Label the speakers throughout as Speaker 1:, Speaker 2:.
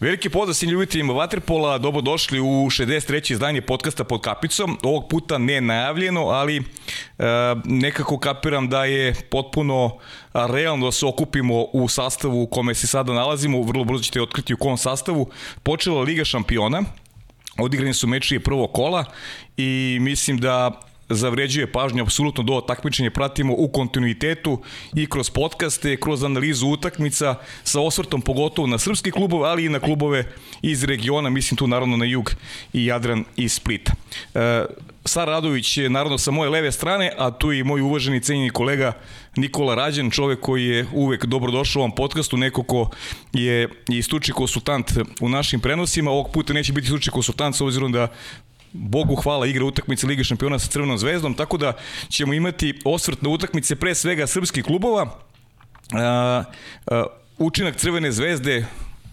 Speaker 1: Veliki pozdrav svim ljubiteljima Waterpola, dobro došli u 63. izdanje podcasta pod kapicom. Ovog puta ne najavljeno, ali e, nekako kapiram da je potpuno realno da se okupimo u sastavu u kome se sada nalazimo. Vrlo brzo ćete otkriti u kom sastavu. Počela Liga šampiona, odigrani su meči prvog kola i mislim da zavređuje pažnju, apsolutno do takmičenja pratimo u kontinuitetu i kroz podcaste, kroz analizu utakmica sa osvrtom pogotovo na srpske klubove, ali i na klubove iz regiona, mislim tu naravno na jug i Jadran i Splita. E, Radović je naravno sa moje leve strane, a tu i moj uvaženi cenjeni kolega Nikola Rađan, čovek koji je uvek dobrodošao u ovom podcastu, neko ko je i stuči konsultant u našim prenosima, ovog puta neće biti stuči konsultant s obzirom da Bogu hvala igra utakmice Lige šampiona sa Crvenom zvezdom, tako da ćemo imati osvrt na utakmice pre svega srpskih klubova. Uh, učinak Crvene zvezde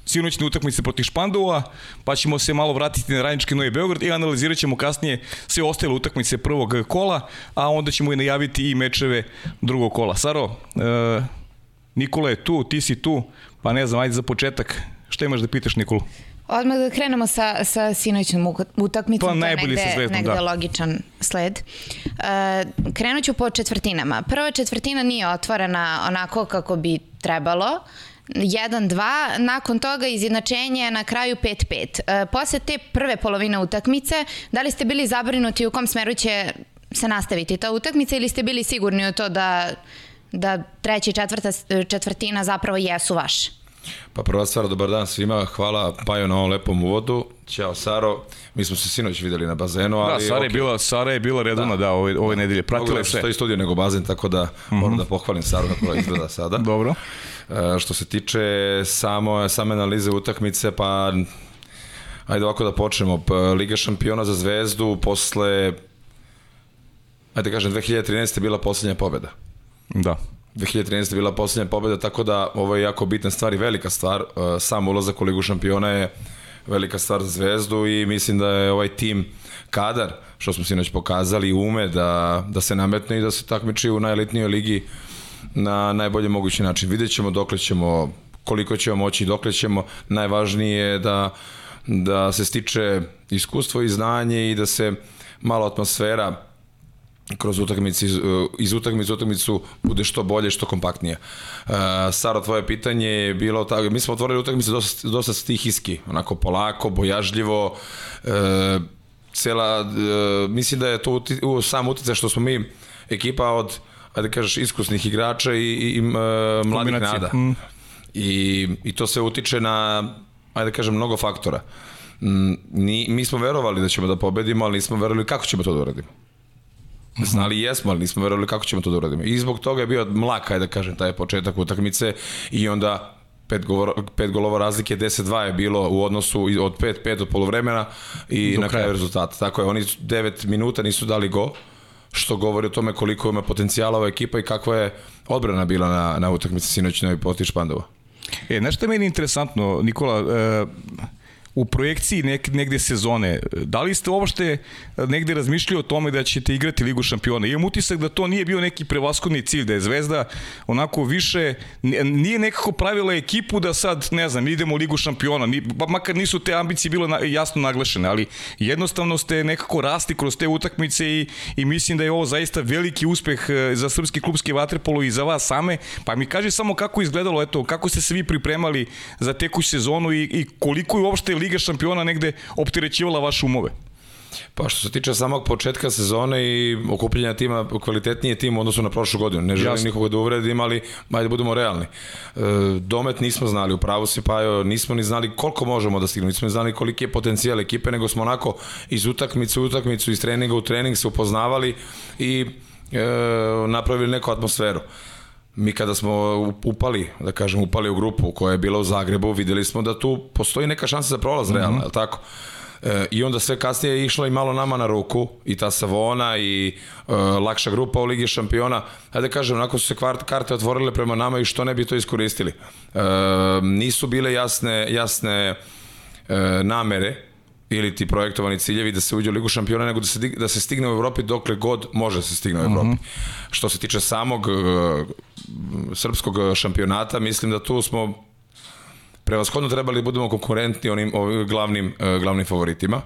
Speaker 1: sinoćne utakmice protiv Špandova, pa ćemo se malo vratiti na Radnički Novi Beograd i analizirat ćemo kasnije sve ostale utakmice prvog kola, a onda ćemo i najaviti i mečeve drugog kola. Saro, uh, Nikola je tu, ti si tu, pa ne znam, ajde za početak, šta imaš da pitaš Nikolu?
Speaker 2: Odmah da krenemo sa, sa sinoćnom utakmicom,
Speaker 1: pa, najbolji
Speaker 2: negde,
Speaker 1: sa zvezdom,
Speaker 2: negde
Speaker 1: da.
Speaker 2: logičan sled. Uh, krenut ću po četvrtinama. Prva četvrtina nije otvorena onako kako bi trebalo. 1-2, nakon toga izjednačenje na kraju 5-5. Uh, posle te prve polovine utakmice, da li ste bili zabrinuti u kom smeru će se nastaviti ta utakmica ili ste bili sigurni u to da, da treća i četvrta četvrtina zapravo jesu vaše?
Speaker 3: Pa prva stvar, dobar dan svima, hvala Pajo na ovom lepom uvodu. Ćao Saro, mi smo se sinoć videli na bazenu, ali...
Speaker 1: Da, Sara je
Speaker 3: okay.
Speaker 1: bila, Sara je bila redovna, da, da ove, ove nedelje, pratila je sve.
Speaker 3: Stoji studio nego bazen, tako da mm -hmm. moram da pohvalim Saru kako izgleda sada.
Speaker 1: Dobro.
Speaker 3: E, što se tiče samo, same analize utakmice, pa ajde ovako da počnemo. Liga šampiona za Zvezdu posle ajde da kažem 2013. je bila poslednja pobeda.
Speaker 1: Da.
Speaker 3: 2013. je bila poslednja pobeda, tako da ovo je jako bitna stvar i velika stvar. E, sam ulazak u Ligu šampiona je velika stvar za Zvezdu i mislim da je ovaj tim kadar, što smo sinoć pokazali, ume da, da se nametne i da se takmiči u najelitnijoj ligi na najbolji mogući način. Vidjet ćemo dokle ćemo, koliko ćemo moći, dokle ćemo. Najvažnije je da, da se stiče iskustvo i znanje i da se malo atmosfera kroz utakmice iz, iz utakmice u utakmicu bude što bolje, što kompaktnije. Uh, Saro, tvoje pitanje je bilo tako, mi smo otvorili utakmice dosta, dosta stihijski, onako polako, bojažljivo, uh, cela, uh, mislim da je to uti, u, sam uticaj što smo mi ekipa od, ajde kažeš, iskusnih igrača i, i, i uh, mladih nada. Mm. I, I to se utiče na, ajde da kažem, mnogo faktora. Mm, ni, mi smo verovali da ćemo da pobedimo, ali nismo verovali kako ćemo to da uradimo. Znali jesmo, ali nismo verovali kako ćemo to da uradimo. I zbog toga je bio mlak, ajde da kažem, taj početak utakmice i onda pet, govor, pet golova razlike, 10-2 je bilo u odnosu od 5-5 od polovremena i Do na kraju rezultata. Tako je, oni 9 minuta nisu dali go, što govori o tome koliko ima potencijala ova ekipa i kakva je odbrana bila na, na utakmici sinoćnoj poti Špandova.
Speaker 1: E, nešto je meni interesantno, Nikola, e, u projekciji nek, negde sezone, da li ste uopšte negde razmišljali o tome da ćete igrati Ligu šampiona? Imam utisak da to nije bio neki prevaskodni cilj, da je Zvezda onako više, nije nekako pravila ekipu da sad, ne znam, idemo u Ligu šampiona, ni, makar nisu te ambicije bile na, jasno naglašene, ali jednostavno ste nekako rasti kroz te utakmice i, i mislim da je ovo zaista veliki uspeh za srpski klubski vaterpolo i za vas same, pa mi kaže samo kako izgledalo, eto, kako ste se vi pripremali za tekuću sezonu i, i koliko je uopšte Liga šampiona negde opterećivala vaše umove?
Speaker 3: Pa što se tiče samog početka sezone i okupljanja tima, kvalitetnije tim u odnosu na prošlu godinu. Ne želim Jasne. nikoga da uvredim, ali ajde budemo realni. E, domet nismo znali, upravo si Pajo, nismo ni znali koliko možemo da stignemo, nismo ni znali koliki je potencijal ekipe, nego smo onako iz utakmice u utakmicu, iz treninga u trening se upoznavali i e, napravili neku atmosferu mi kada smo upali, da kažem, upali u grupu koja je bila u Zagrebu, videli smo da tu postoji neka šansa za prolaz, mm -hmm. realno, je tako? E, I onda sve kasnije je išlo i malo nama na ruku, i ta Savona i e, lakša grupa u Ligi šampiona. Hajde da kažem, onako su se kvart, karte otvorile prema nama i što ne bi to iskoristili. E, nisu bile jasne, jasne e, namere, ili ti projektovani ciljevi da se uđe u Ligu šampiona, nego da se, da se stigne u Evropi dokle god može da se stigne u Evropi. Mm -hmm. Što se tiče samog uh, srpskog šampionata, mislim da tu smo prevashodno trebali da budemo konkurentni onim, ovim glavnim, e, glavnim favoritima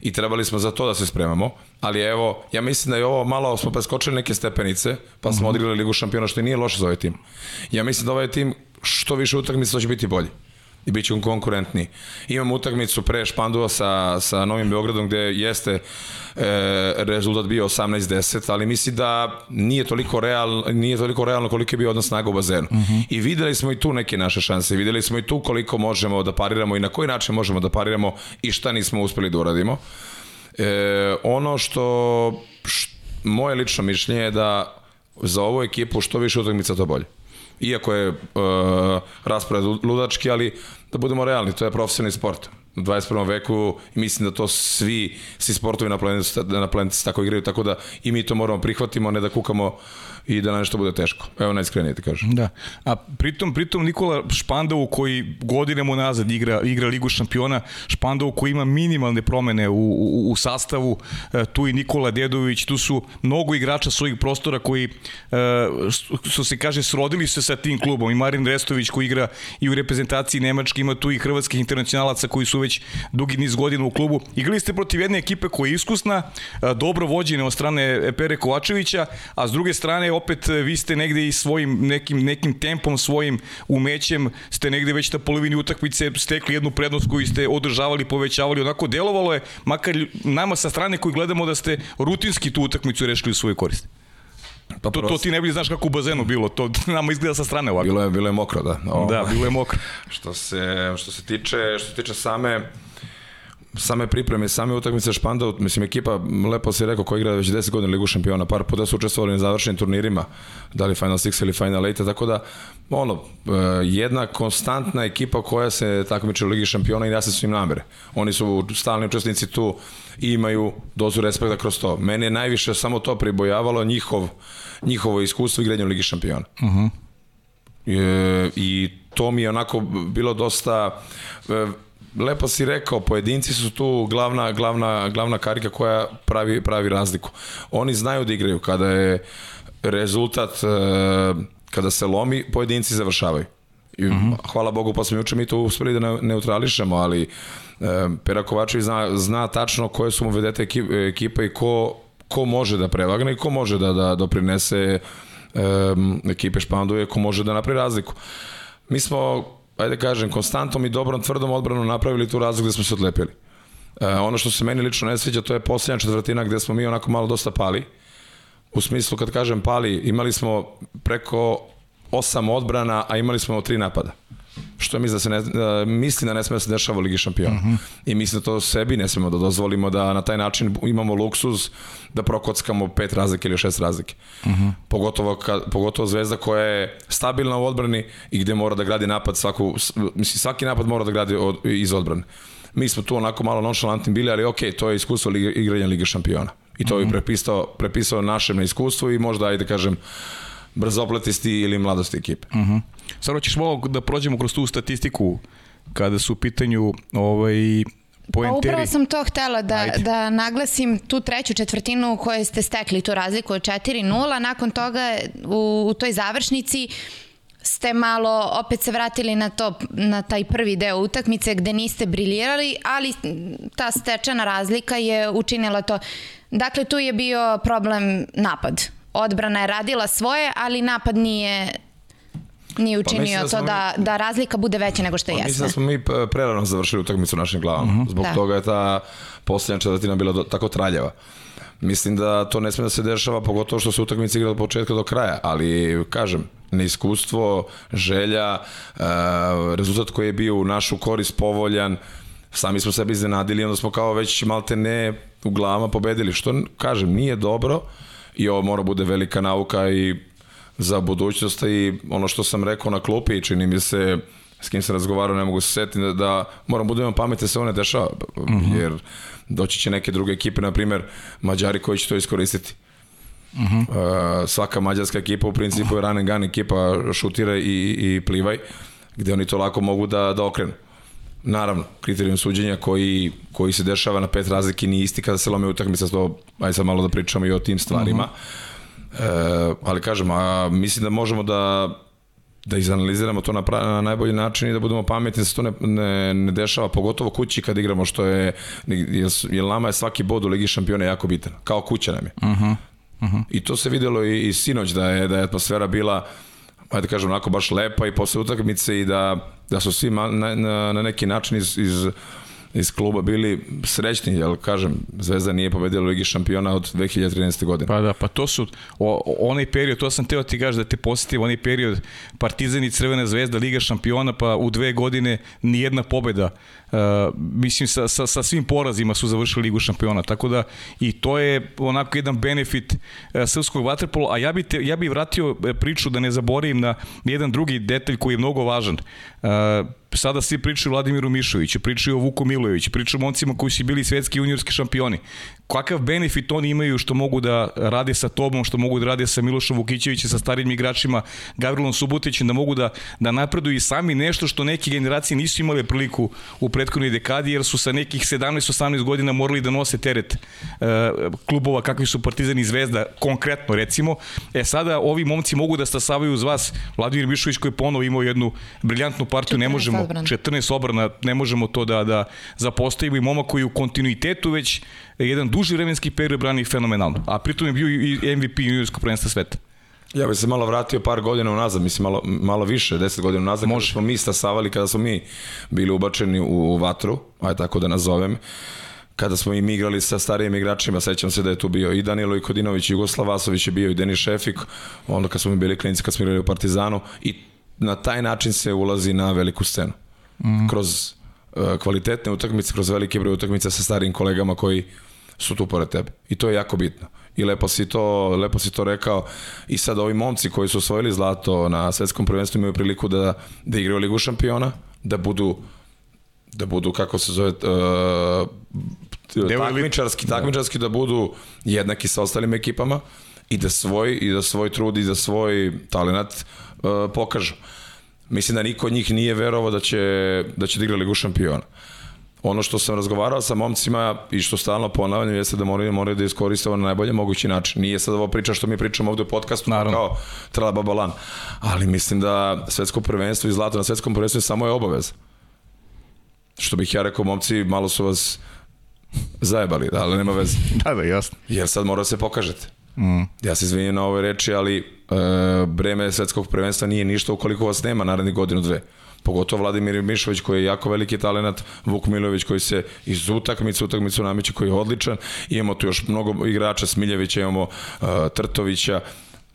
Speaker 3: i trebali smo za to da se spremamo, ali evo, ja mislim da je ovo malo, smo preskočili neke stepenice, pa smo mm -hmm. odigrali Ligu šampiona, što i nije loše za ovaj tim. Ja mislim da ovaj tim što više utakmica će biti bolji i bit će konkurentni. Imam utakmicu pre Špandova sa, sa Novim Beogradom gde jeste e, rezultat bio 18-10, ali mislim da nije toliko, real, nije toliko realno koliko je bio odnos snaga u bazenu. Uh mhm. -huh. I videli smo i tu neke naše šanse, videli smo i tu koliko možemo da pariramo i na koji način možemo da pariramo i šta nismo uspeli da uradimo. E, ono što, što moje lično mišljenje je da za ovu ekipu što više utakmica to bolje iako je uh, raspored ludački, ali da budemo realni, to je profesionalni sport. U 21. veku mislim da to svi, svi sportovi na planetu, na planetu tako igraju, tako da i mi to moramo prihvatimo, ne da kukamo uh, i da nešto bude teško. Evo najiskrenije ti kažem.
Speaker 1: Da. A pritom, pritom Nikola Špandovu koji godinama nazad igra, igra Ligu šampiona, Špandovu koji ima minimalne promene u, u, u sastavu, e, tu i Nikola Dedović, tu su mnogo igrača svojih prostora koji e, se kaže srodili se sa tim klubom i Marin Restović koji igra i u reprezentaciji Nemačke, ima tu i hrvatskih internacionalaca koji su već dugi niz godina u klubu. Igrali ste protiv jedne ekipe koja je iskusna, e, dobro vođene od strane Pere Kovačevića, a s druge strane opet e, vi ste negde i svojim nekim, nekim tempom, svojim umećem ste negde već na polovini utakmice stekli jednu prednost koju ste održavali, povećavali, onako delovalo je, makar nama sa strane koji gledamo da ste rutinski tu utakmicu rešili u svoju korist. Pa to, to ti ne bi znaš kako u bazenu bilo, to nama izgleda sa strane ovako.
Speaker 3: Bilo je, bilo je mokro, da.
Speaker 1: O, da, bilo je mokro.
Speaker 3: što se, što se tiče, što se tiče same same pripreme, same utakmice Španda, mislim ekipa, lepo si rekao, koja igra već 10 godina Ligu šampiona, par puta su učestvovali na završenim turnirima, da li Final Six ili Final Eight, tako da, ono, e, jedna konstantna ekipa koja se takmiče u Ligi šampiona i da se su im namere. Oni su stalni učesnici tu i imaju dozu respekta kroz to. Mene je najviše samo to pribojavalo njihov, njihovo iskustvo igranja u Ligi šampiona. Uh -huh. e, I to mi je onako bilo dosta e, lepo si rekao, pojedinci su tu glavna, glavna, glavna karika koja pravi, pravi razliku. Oni znaju da igraju kada je rezultat, e, kada se lomi, pojedinci završavaju. I, uh mhm. -huh. Hvala Bogu, pa smo juče mi to uspeli da neutrališemo, ali e, Pera Kovačević zna, zna tačno koje su mu vedete ekipa i ko, ko može da prevagne i ko može da, da doprinese um, ekipe Španduje, ko može da napravi razliku. Mi smo ajde kažem, konstantnom i dobrom, tvrdom odbranom napravili tu razliku gde smo se odlepili. E, ono što se meni lično ne sviđa, to je posljednja četvrtina gde smo mi onako malo dosta pali. U smislu, kad kažem pali, imali smo preko osam odbrana, a imali smo tri napada što mi da se ne, da, mislim da ne sme da se dešava u Ligi šampiona. Uh mhm. -huh. I mislim da to sebi ne smemo da dozvolimo da na taj način imamo luksuz da prokockamo pet razlike ili šest razlike. Uh mhm. -huh. pogotovo, ka, pogotovo zvezda koja je stabilna u odbrani i gde mora da gradi napad svaku, mislim svaki napad mora da gradi od, iz odbrane. Mi smo tu onako malo nonšalantni bili, ali ok, to je iskustvo Liga, igranja Lige šampiona. I to uh -huh. bi mhm. prepisao, prepisao našem na iskustvu i možda, ajde kažem, brzopletisti ili mladosti ekipe. Uh
Speaker 1: -huh. Sad hoćeš malo da prođemo kroz tu statistiku kada su u pitanju ovaj, poenteri.
Speaker 2: Pa upravo sam to htela da, Ajde. da naglasim tu treću četvrtinu u kojoj ste stekli tu razliku od 4-0, nakon toga u, u toj završnici ste malo opet se vratili na to na taj prvi deo utakmice gde niste briljirali, ali ta stečena razlika je učinila to. Dakle tu je bio problem napad. Odbrana je radila svoje, ali napad nije nije pa učinio pa da to da, mi, da razlika bude veća nego što pa jeste.
Speaker 3: Mislim da smo mi prerano završili utakmicu našim glavama. Uh mhm. -huh. Zbog da. toga je ta posljednja četvrtina bila do, tako traljeva. Mislim da to ne sme da se dešava, pogotovo što se utakmica igra od početka do kraja, ali kažem, neiskustvo, želja, uh, rezultat koji je bio u našu korist povoljan, sami smo sebi iznenadili, onda smo kao već malte ne u glavama pobedili, što kažem, nije dobro i ovo mora bude velika nauka i za budućnost i ono što sam rekao na klupi, čini mi se s kim sam razgovarao, ne mogu se setiti da, da moram budemo pametni da se ovo ne dešava, mhm. -huh. jer doći će neke druge ekipe, na primer Mađari koji će to iskoristiti. Uh -huh. uh, svaka mađarska ekipa u principu je run and gun ekipa, šutira i, i plivaj, gde oni to lako mogu da, da okrenu. Naravno, kriterijum suđenja koji, koji se dešava na pet razlike nije isti kada se lome utakmica, to, aj sad malo da pričamo i o tim stvarima. Uh -huh E, ali kažem, a mislim da možemo da da izanaliziramo to na, pra, na najbolji način i da budemo pametni da se to ne, ne, ne dešava, pogotovo kući kad igramo, što je, jer, jer nama je svaki bod u Ligi šampiona jako bitan, kao kuća nam je. Uh -huh. Uh -huh. I to se videlo i, i sinoć da je, da je atmosfera bila ajde da kažem, onako baš lepa i posle utakmice i da, da su svi na, na, na neki način iz, iz iz kluba bili srećni, jel kažem, Zvezda nije pobedila Ligi šampiona od 2013. godine.
Speaker 1: Pa da, pa to su, o, onaj period, to sam teo ti gaš da te posjetim, onaj period Partizan i Crvena zvezda, Liga šampiona, pa u dve godine nijedna pobeda mislim sa, sa, sa svim porazima su završili Ligu šampiona, tako da i to je onako jedan benefit uh, srpskog vaterpola, a ja bi, te, ja bi vratio e, priču da ne zaboravim na jedan drugi detalj koji je mnogo važan. Uh, sada svi pričaju o Vladimiru Mišoviću, pričaju o Vuku Milojeviću, pričaju o momcima koji su bili svetski juniorski šampioni kakav benefit oni imaju što mogu da rade sa tobom, što mogu da rade sa Milošom Vukićevićem, sa starim igračima, Gavrilom Subotićem, da mogu da, da napreduju i sami nešto što neke generacije nisu imale priliku u prethodnoj dekadi, jer su sa nekih 17-18 godina morali da nose teret uh, klubova kakvi su Partizan i Zvezda, konkretno recimo. E sada ovi momci mogu da stasavaju uz vas. Vladimir Bišović koji je ponovo imao jednu briljantnu partiju, ne možemo, obrana. 14 obrana, ne možemo to da, da zapostavimo i momak koji u kontinuitetu već jedan duži vremenski period brani fenomenalno. A pritom je bio i MVP juniorskog prvenstva sveta.
Speaker 3: Ja bih se malo vratio par godina unazad, mislim malo, malo više, deset godina unazad, Može. kada smo mi stasavali, kada smo mi bili ubačeni u, u vatru, aj tako da nazovem, kada smo im igrali sa starijim igračima, sećam se da je tu bio i Danilo Ikodinović, i Jugoslav Vasović je bio i Denis Šefik, onda kad smo mi bili klinici, kad smo igrali u Partizanu i na taj način se ulazi na veliku scenu. Mm. Kroz uh, kvalitetne utakmice, kroz velike broj utakmica sa starijim kolegama koji su tu pored tebe. I to je jako bitno. I lepo si to, lepo si to rekao. I sad ovi momci koji su osvojili zlato na svetskom prvenstvu imaju priliku da, da igraju Ligu šampiona, da budu da budu, kako se zove, uh, takmičarski, da. takmičarski da budu jednaki sa ostalim ekipama i da svoj, i da svoj trud i da svoj talent uh, pokažu. Mislim da niko od njih nije verovao da će, da će da igra Ligu šampiona. Uh, ono što sam razgovarao sa momcima i što stalno ponavljam jeste da moraju, moraju da iskoriste ovo na najbolje mogući način. Nije sad ovo priča što mi pričamo ovde u podcastu Naravno. kao trala babalan. Ali mislim da svetsko prvenstvo i zlato na svetskom prvenstvu samo je obaveza. Što bih ja rekao, momci, malo su vas zajebali, da, ali nema veze.
Speaker 1: da, da, jasno.
Speaker 3: Jer sad mora da se pokažete. Mm. Ja se izvinjam na ove reči, ali e, breme svetskog prvenstva nije ništa ukoliko vas nema narednih godinu dve pogotovo Vladimir Mišović koji je jako veliki talenat, Vuk Milović koji se iz utakmice utakmicu namiče koji je odličan, imamo tu još mnogo igrača, Smiljevića, imamo uh, Trtovića,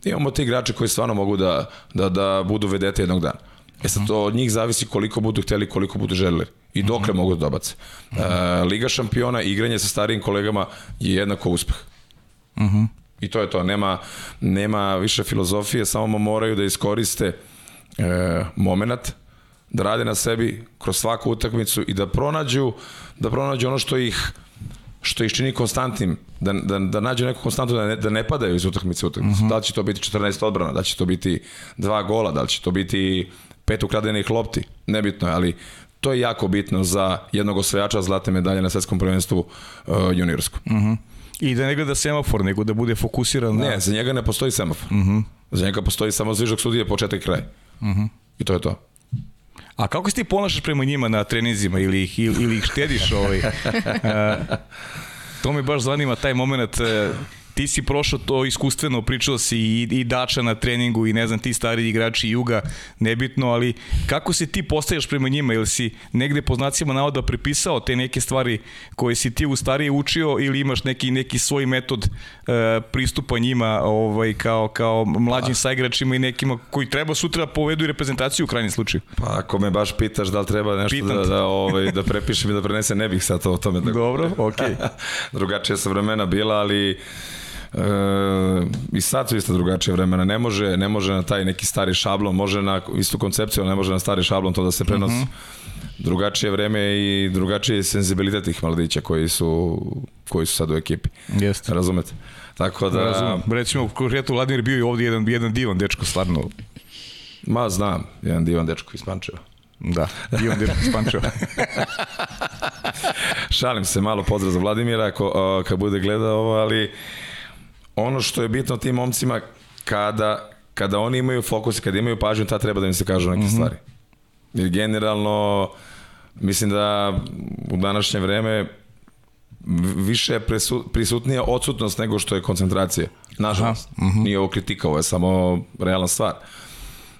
Speaker 3: imamo te igrače koji stvarno mogu da, da, da budu vedete jednog dana. E sad to od njih zavisi koliko budu hteli, koliko budu želeli i dokle mogu da dobace. Uh, Liga šampiona, igranje sa starijim kolegama je jednako uspeh. Uh -huh. I to je to, nema, nema više filozofije, samo moraju da iskoriste e, moment, da rade na sebi kroz svaku utakmicu i da pronađu da pronađu ono što ih što ih čini konstantnim, da, da, da nađu neku konstantu da ne, da ne padaju iz utakmice u utakmicu. Uh -huh. Da li će to biti 14 odbrana, da li će to biti dva gola, da li će to biti pet ukradenih lopti, nebitno je, ali to je jako bitno za jednog osvajača zlate medalje na svetskom prvenstvu uh, juniorskom. Uh -huh.
Speaker 1: I da ne gleda semafor, nego da bude fokusiran
Speaker 3: na... Ne, za njega ne postoji semafor. Uh -huh. Za njega postoji samo zvižak sudije, početak i kraj. Uh -huh. I to je to.
Speaker 1: A kako se ti ponašaš prema njima na treninzima ili ih, ili, ih štediš? Ovaj? Uh, to me baš zanima, taj moment uh, ti si prošao to iskustveno, pričao si i, i Dača na treningu i ne znam ti stari igrači Juga, nebitno, ali kako se ti postajaš prema njima? Ili si negde po znacima navoda prepisao te neke stvari koje si ti u starije učio ili imaš neki neki svoj metod e, pristupa njima ovaj, kao, kao mlađim pa. saigračima i nekima koji treba sutra povedu reprezentaciju u krajnjem slučaju?
Speaker 3: Pa ako me baš pitaš da li treba nešto da, da, ovaj, da prepišem i da prenesem, ne bih sad o tome.
Speaker 1: Da... Dobro, okej. Okay.
Speaker 3: Drugačije su vremena bila, ali I sad su isto drugačije vremena. Ne može, ne može na taj neki stari šablon, može na istu koncepciju, ali ne može na stari šablon to da se prenosi. Mm -hmm. Drugačije vreme i drugačiji senzibilitet tih mladića koji su, koji su sad u ekipi.
Speaker 1: Jeste.
Speaker 3: Razumete? Tako da... Razumem.
Speaker 1: Recimo, u konkretu Vladimir bio i ovdje jedan, jedan divan dečko, stvarno.
Speaker 3: Ma, znam, jedan divan dečko iz Pančeva.
Speaker 1: Da, divan dečko iz Pančeva.
Speaker 3: Šalim se, malo pozdrav za Vladimira ako, kad bude gledao ovo, ali ono što je bitno tim momcima kada kada oni imaju fokus, kada imaju pažnju, ta treba da im se kažu neke mm -hmm. stvari. Jer generalno, mislim da u današnje vreme više je prisutnija odsutnost nego što je koncentracija. Nažalost, mm -hmm. nije ovo kritika, ovo je samo realna stvar.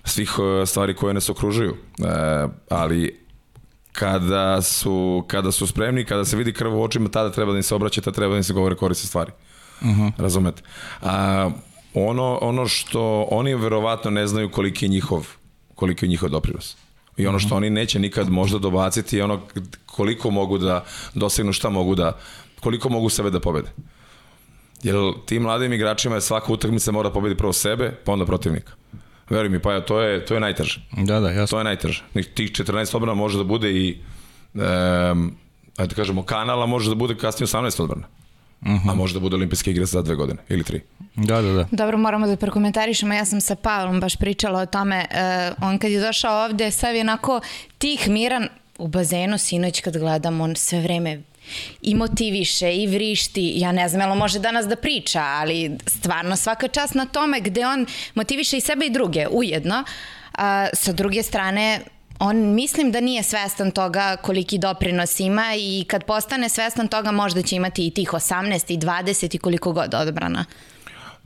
Speaker 3: Svih e, stvari koje nas okružuju. E, ali kada su, kada su spremni, kada se vidi krv u očima, tada treba da im se obraća, tada treba da im se govore koriste stvari. Uh. -huh. Razumete? A, ono, ono što oni verovatno ne znaju koliki je njihov, koliki je njihov doprinos. I ono što oni neće nikad možda dobaciti je ono koliko mogu da dosegnu, šta mogu da, koliko mogu sebe da pobede. Jer tim mladim igračima je svaka utakmica mora pobedi prvo sebe, pa onda protivnika. Veruj mi, pa ja, to je, to je najteže.
Speaker 1: Da, da, jasno.
Speaker 3: To je najteže. Tih 14 odbrana može da bude i, um, ajde da kažemo, kanala može da bude kasnije 18 odbrana. Uh -huh. A može da bude olimpijske igre za dve godine ili tri.
Speaker 1: Da, da, da.
Speaker 2: Dobro, moramo da prokomentarišemo. Ja sam sa Pavlom baš pričala o tome. Uh, on kad je došao ovde, sav je onako tih, miran, u bazenu sinoć kad gledam, on sve vreme i motiviše i vrišti, ja ne znam, jel može danas da priča, ali stvarno svaka čast na tome gde on motiviše i sebe i druge ujedno. A, sa druge strane, on mislim da nije svestan toga koliki doprinos ima i kad postane svestan toga možda će imati i tih 18 i 20 i koliko god odbrana.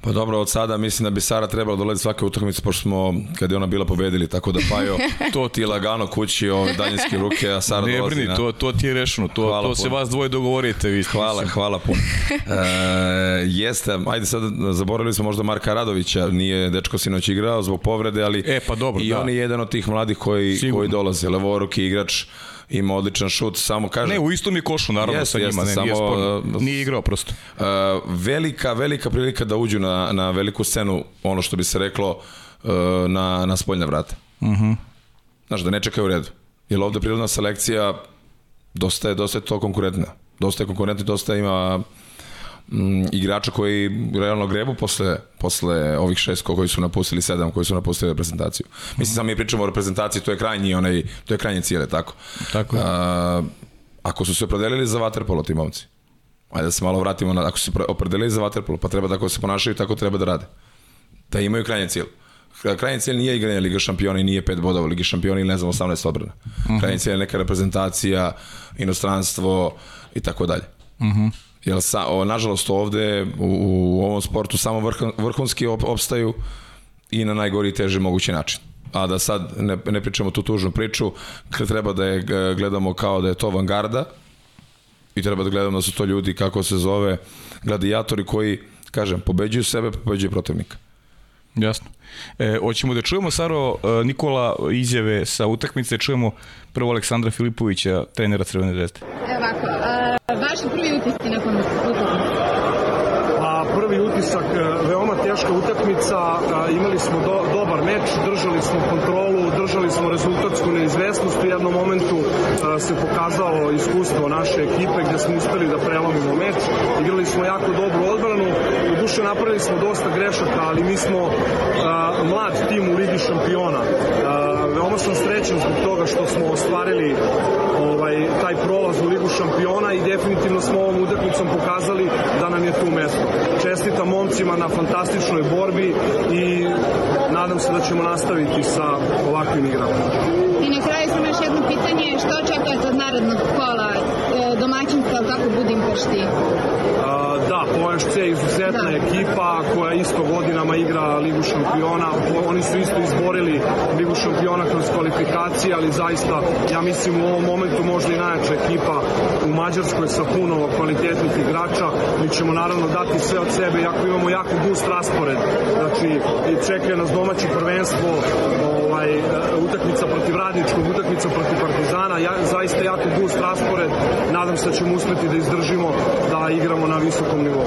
Speaker 3: Pa dobro, od sada mislim da bi Sara trebala doleti svake utakmice, pošto smo, kad je ona bila pobedili, tako da Pajo, to ti lagano kući, ove daljinske ruke, a Sara
Speaker 1: ne,
Speaker 3: dolazi
Speaker 1: brini, na... to, to ti je rešeno, to, hvala to se vas dvoje dogovorite. Vi,
Speaker 3: hvala, mislim. hvala puno. e, jeste, ajde sad, zaboravili smo možda Marka Radovića, nije dečko sinoć igrao zbog povrede, ali
Speaker 1: e, pa dobro,
Speaker 3: i
Speaker 1: da.
Speaker 3: on je jedan od tih mladih koji, Sigurno. koji dolaze, levoruki igrač, ima odličan šut, samo kaže...
Speaker 1: Ne, u istom je košu, naravno, jest, sa njima, jeste, ne, samo, nije, sporno, nije igrao prosto.
Speaker 3: Uh, velika, velika prilika da uđu na, na veliku scenu, ono što bi se reklo, uh, na, na spoljna vrata. Uh mhm. -huh. Znaš, da ne čekaju u redu. Jer ovde prirodna selekcija dosta je, dosta je to konkurentna. Dosta je konkurentna, dosta ima m, igrača koji realno grebu posle, posle ovih šest koji su napustili, sedam koji su napustili reprezentaciju. Mislim, samo mi pričamo o reprezentaciji, to je krajnji, onaj, to je krajnji cijele, tako.
Speaker 1: Tako je.
Speaker 3: A, ako su se opredelili za vaterpolo ti momci, ajde da se malo vratimo, na, ako su se opredelili za vaterpolo, pa treba da se ponašaju, tako treba da rade. Da imaju krajnji cilj. Krajnji cilj nije igranje Liga šampiona i nije pet bodova Liga šampiona ili ne znam 18 odbrana. Mhm. Krajnji cilj je neka reprezentacija, inostranstvo i tako dalje. Uh mhm. Jer sa, o, nažalost ovde u, u ovom sportu samo vrh, vrhunski op, opstaju i na najgori i teži mogući način. A da sad ne, ne pričamo tu tužnu priču, treba da je gledamo kao da je to avangarda i treba da gledamo da su to ljudi, kako se zove, gladijatori koji, kažem, pobeđuju sebe, pobeđuju protivnika.
Speaker 1: Jasno. E, hoćemo da čujemo, Saro, e, Nikola, izjave sa utakmice, čujemo prvo Aleksandra Filipovića, trenera Crvene zvezde.
Speaker 4: Evo ovako, a, vaši prvi utisci nakon utakmice?
Speaker 5: Pa, prvi utisak, e, veoma teška utakmica, imali smo do, dobar meč, držali smo kontrolu, držali smo rezultatsku neizvesnost, u jednom momentu se pokazalo iskustvo naše ekipe gde smo uspeli da prelomimo meč, igrali smo jako dobru odbranu, u duše napravili smo dosta grešaka, ali mi smo mlad tim u Ligi šampiona. Veoma sam srećan zbog toga što smo ostvarili ovaj, taj prolaz u Ligu šampiona i definitivno smo ovom utakmicom pokazali da nam je tu mesto. Čestitam momcima na fantastičnoj borbi i nadam se da ćemo nastaviti sa ovakvim igrama.
Speaker 4: I na kraju sam još jedno pitanje, što očekujete od narodnog kola e, domaćinstva kako Budimpešti?
Speaker 5: Da, POSC je izuzetna da. ekipa koja isto godinama igra Ligu šampiona. Oni su isto izborili Ligu šampiona kroz kvalifikacije, ali zaista, ja mislim, u ovom momentu možda i najjača ekipa u Mađarskoj sa puno kvalitetnih igrača. Mi ćemo naravno dati sve od sebe, jako imamo jako gust raspored. Znači, čekaju nas domaće prvenstvo, ovaj, utakmica protiv Radničkog, utakmica protiv Partizana, ja, zaista jako gust raspored. Nadam se da ćemo uspeti da izdržimo, da igramo na visokom nivou.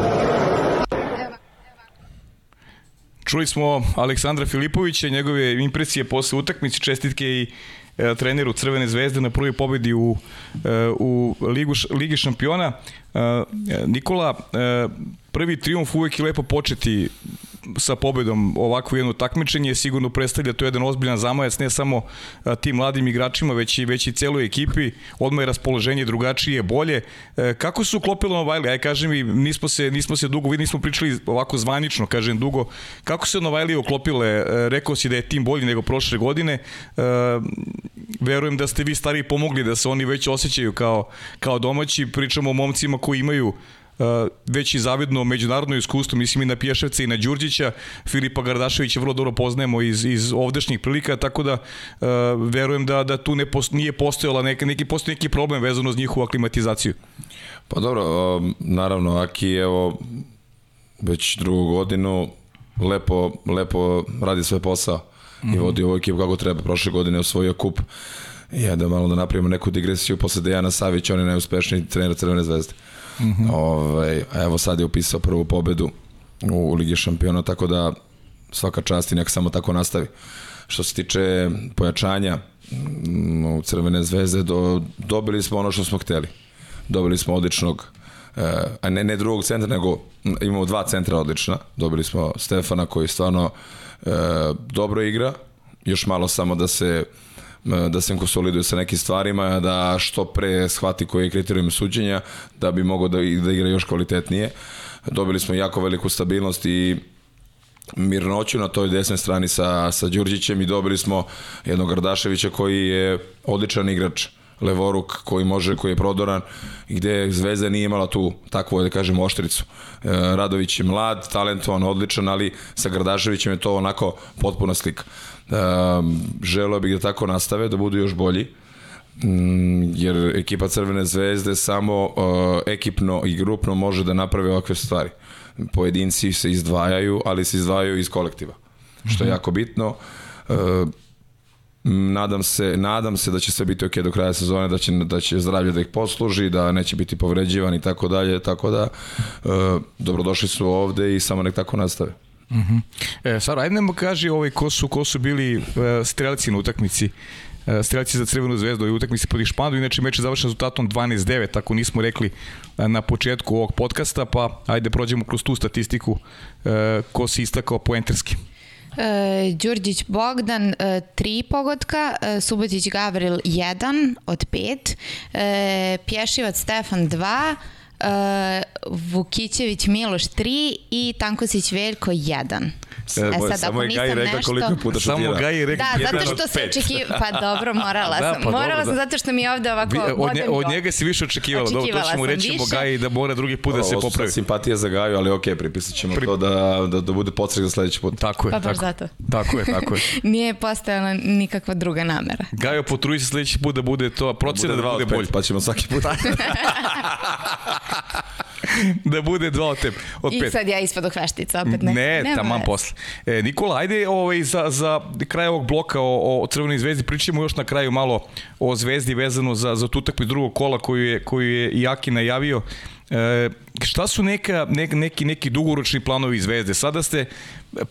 Speaker 1: Čuli smo Aleksandra Filipovića, njegove impresije posle utakmice, čestitke i e, treneru Crvene zvezde na prvoj pobedi u, e, u Ligu, Ligi šampiona. E, Nikola, prvi triumf uvek je lepo početi sa pobedom ovakvo jedno takmičenje, sigurno predstavlja to jedan ozbiljan zamajac ne samo tim mladim igračima, već i, već i celoj ekipi, odmah je raspoloženje drugačije, bolje. E, kako su uklopilo Novajli? Aj kažem mi, nismo se, nismo se dugo, vi nismo pričali ovako zvanično, kažem dugo, kako se Novajli uklopile? E, rekao si da je tim bolji nego prošle godine, e, verujem da ste vi stari pomogli da se oni već osjećaju kao, kao domaći, pričamo o momcima koji imaju već i zavidno međunarodno iskustvo, mislim i na Pješevca i na Đurđića, Filipa Gardaševića vrlo dobro poznajemo iz, iz ovdešnjih prilika, tako da uh, verujem da, da tu ne post, nije postojala neka, neki, postoji neki problem vezano uz njihovu aklimatizaciju.
Speaker 3: Pa dobro, um, naravno, Aki evo već drugu godinu lepo, lepo radi svoj posao mm -hmm. i vodi ovu ekipu kako treba. Prošle godine osvojio kup Ja da malo da napravimo neku digresiju posle Dejana Savića, on je najuspešniji trener Crvene zvezde. Mm -hmm. Ove, ovaj, evo sad je upisao prvu pobedu u Ligi šampiona, tako da svaka čast i nek samo tako nastavi. Što se tiče pojačanja mm, u Crvene zvezde, do, dobili smo ono što smo hteli. Dobili smo odličnog eh, a ne, ne drugog centra, nego imamo dva centra odlična. Dobili smo Stefana koji stvarno e, dobro igra, još malo samo da se da se konsoliduje sa nekim stvarima, da što pre shvati koji je kriterijum suđenja, da bi mogao da, da igra još kvalitetnije. Dobili smo jako veliku stabilnost i mirnoću na toj desnoj strani sa, sa Đurđićem i dobili smo jednog Gardaševića koji je odličan igrač levoruk koji može, koji je prodoran gde Zvezda nije imala tu takvu, da kažem, oštricu. E, Radović je mlad, talentovan, odličan, ali sa Gardaševićem je to onako potpuna slika. E, želeo bih da tako nastave, da budu još bolji mm, jer ekipa Crvene zvezde samo uh, ekipno i grupno može da napravi ovakve stvari. Pojedinci se izdvajaju, ali se izdvajaju iz kolektiva, što je mhm. jako bitno. Uh, nadam se, nadam se da će sve biti ok do kraja sezone, da će, da će zdravlje da ih posluži, da neće biti povređivan i tako dalje, tako da uh, dobrodošli su ovde i samo nek tako nastave.
Speaker 1: Uh -huh. e, Sara, ajde nam kaži ovaj, ko, su, ko su bili uh, strelci na utakmici e, strelci za Crvenu zvezdu i utakmici protiv Špandu, inače meč je završen rezultatom 12-9, tako nismo rekli e, na početku ovog podcasta, pa ajde prođemo kroz tu statistiku ko se istakao poenterski.
Speaker 2: E, Đurđić Bogdan, e, tri pogotka, e, Subotić Gavril, jedan od pet, e, Pješivac Stefan, dva, uh, Vukićević Miloš 3 i Tankosić Veljko 1.
Speaker 3: E, e sad, samo je Gaj rekla nešto... koliko puta šutira.
Speaker 1: Samo Gaj je rekla
Speaker 2: Da, zato što se očekiva... Pa dobro, morala da, sam. Pa morala dobro, sam da. zato što mi je ovde ovako... Vi,
Speaker 1: od, nje, od njega si više očekivala. očekivala dobro, to ćemo reći više. Gaj da mora drugi put da se popravi.
Speaker 3: simpatija za Gaju, ali okej, okay, pripisat ćemo Pri... to da, da, da bude podsrek za sledeći put.
Speaker 1: Tako je.
Speaker 2: Pa
Speaker 1: tako,
Speaker 2: zato.
Speaker 1: Tako je, tako je.
Speaker 2: Nije postojala nikakva druga namera.
Speaker 1: Gajo, potruji se sledeći put da bude to, procena da bude, da bude bolje.
Speaker 3: Pa ćemo svaki put.
Speaker 1: da bude dva od tebe. Od
Speaker 2: I pet. sad ja ispod hveštica, opet ne.
Speaker 1: Ne, Nema taman posle. E, Nikola, ajde ovaj, za, za kraj ovog bloka o, o Crvenoj zvezdi, pričamo još na kraju malo o zvezdi vezano za, za tu takvi drugog kola koju je, koju je Jaki najavio. E, šta su neka, ne, neki, neki dugoročni planovi zvezde? Sada ste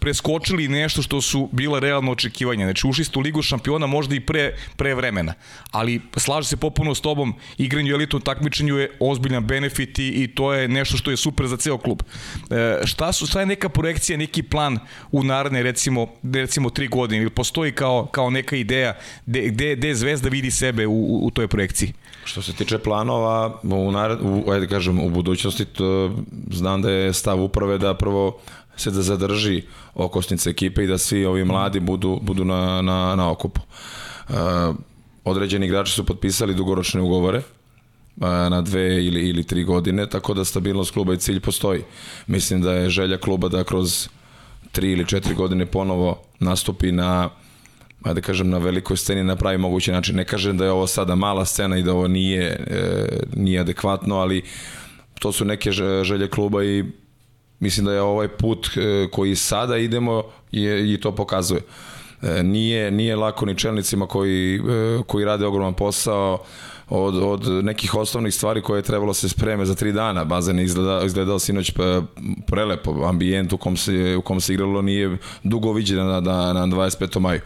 Speaker 1: preskočili nešto što su bila realno očekivanja. Znači, ušli ste u Ligu šampiona možda i pre, pre vremena. Ali, slaže se popuno s tobom, igranje u elitnom takmičenju je ozbiljan benefit i, i to je nešto što je super za ceo klub. E, šta, su, šta je neka projekcija, neki plan u naredne, recimo, recimo tri godine? Ili postoji kao, kao neka ideja gde, gde, Zvezda vidi sebe u, u, toj projekciji?
Speaker 3: Što se tiče planova, u, nared, u, ajde kažem, u budućnosti to, znam da je stav uprave da prvo se da zadrži okosnice ekipe i da svi ovi mladi budu, budu na, na, na okupu. Uh, određeni igrači su potpisali dugoročne ugovore uh, na dve ili, ili tri godine, tako da stabilnost kluba i cilj postoji. Mislim da je želja kluba da kroz tri ili četiri godine ponovo nastupi na da kažem, na velikoj sceni na pravi mogući način. Ne kažem da je ovo sada mala scena i da ovo nije, e, nije adekvatno, ali to su neke želje kluba i mislim da je ovaj put e, koji sada idemo je, i to pokazuje. E, nije, nije lako ni čelnicima koji, e, koji rade ogroman posao, od, od nekih osnovnih stvari koje je trebalo se spreme za tri dana. Bazen je izgleda, izgledao sinoć prelepo, ambijent u kom se, u kom se igralo nije dugo viđen na, na, na 25. maju.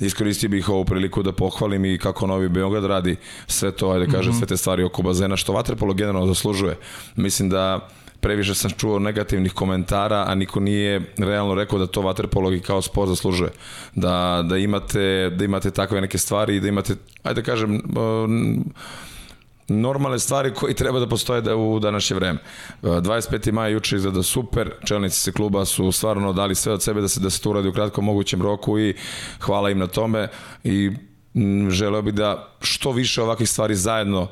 Speaker 3: Iskoristio bih ovu priliku da pohvalim i kako Novi Beograd radi sve to, ajde kažem, mm -hmm. sve te stvari oko bazena, što Vatrepolo generalno zaslužuje. Mislim da previše sam čuo negativnih komentara, a niko nije realno rekao da to vaterpolo kao sport zaslužuje. Da, da, imate, da imate takve neke stvari i da imate, ajde da kažem, normalne stvari koji treba da postoje da u današnje vreme. 25. maja juče izgleda super, čelnici se kluba su stvarno dali sve od sebe da se da se to uradi u kratkom mogućem roku i hvala im na tome i želeo bih da što više ovakvih stvari zajedno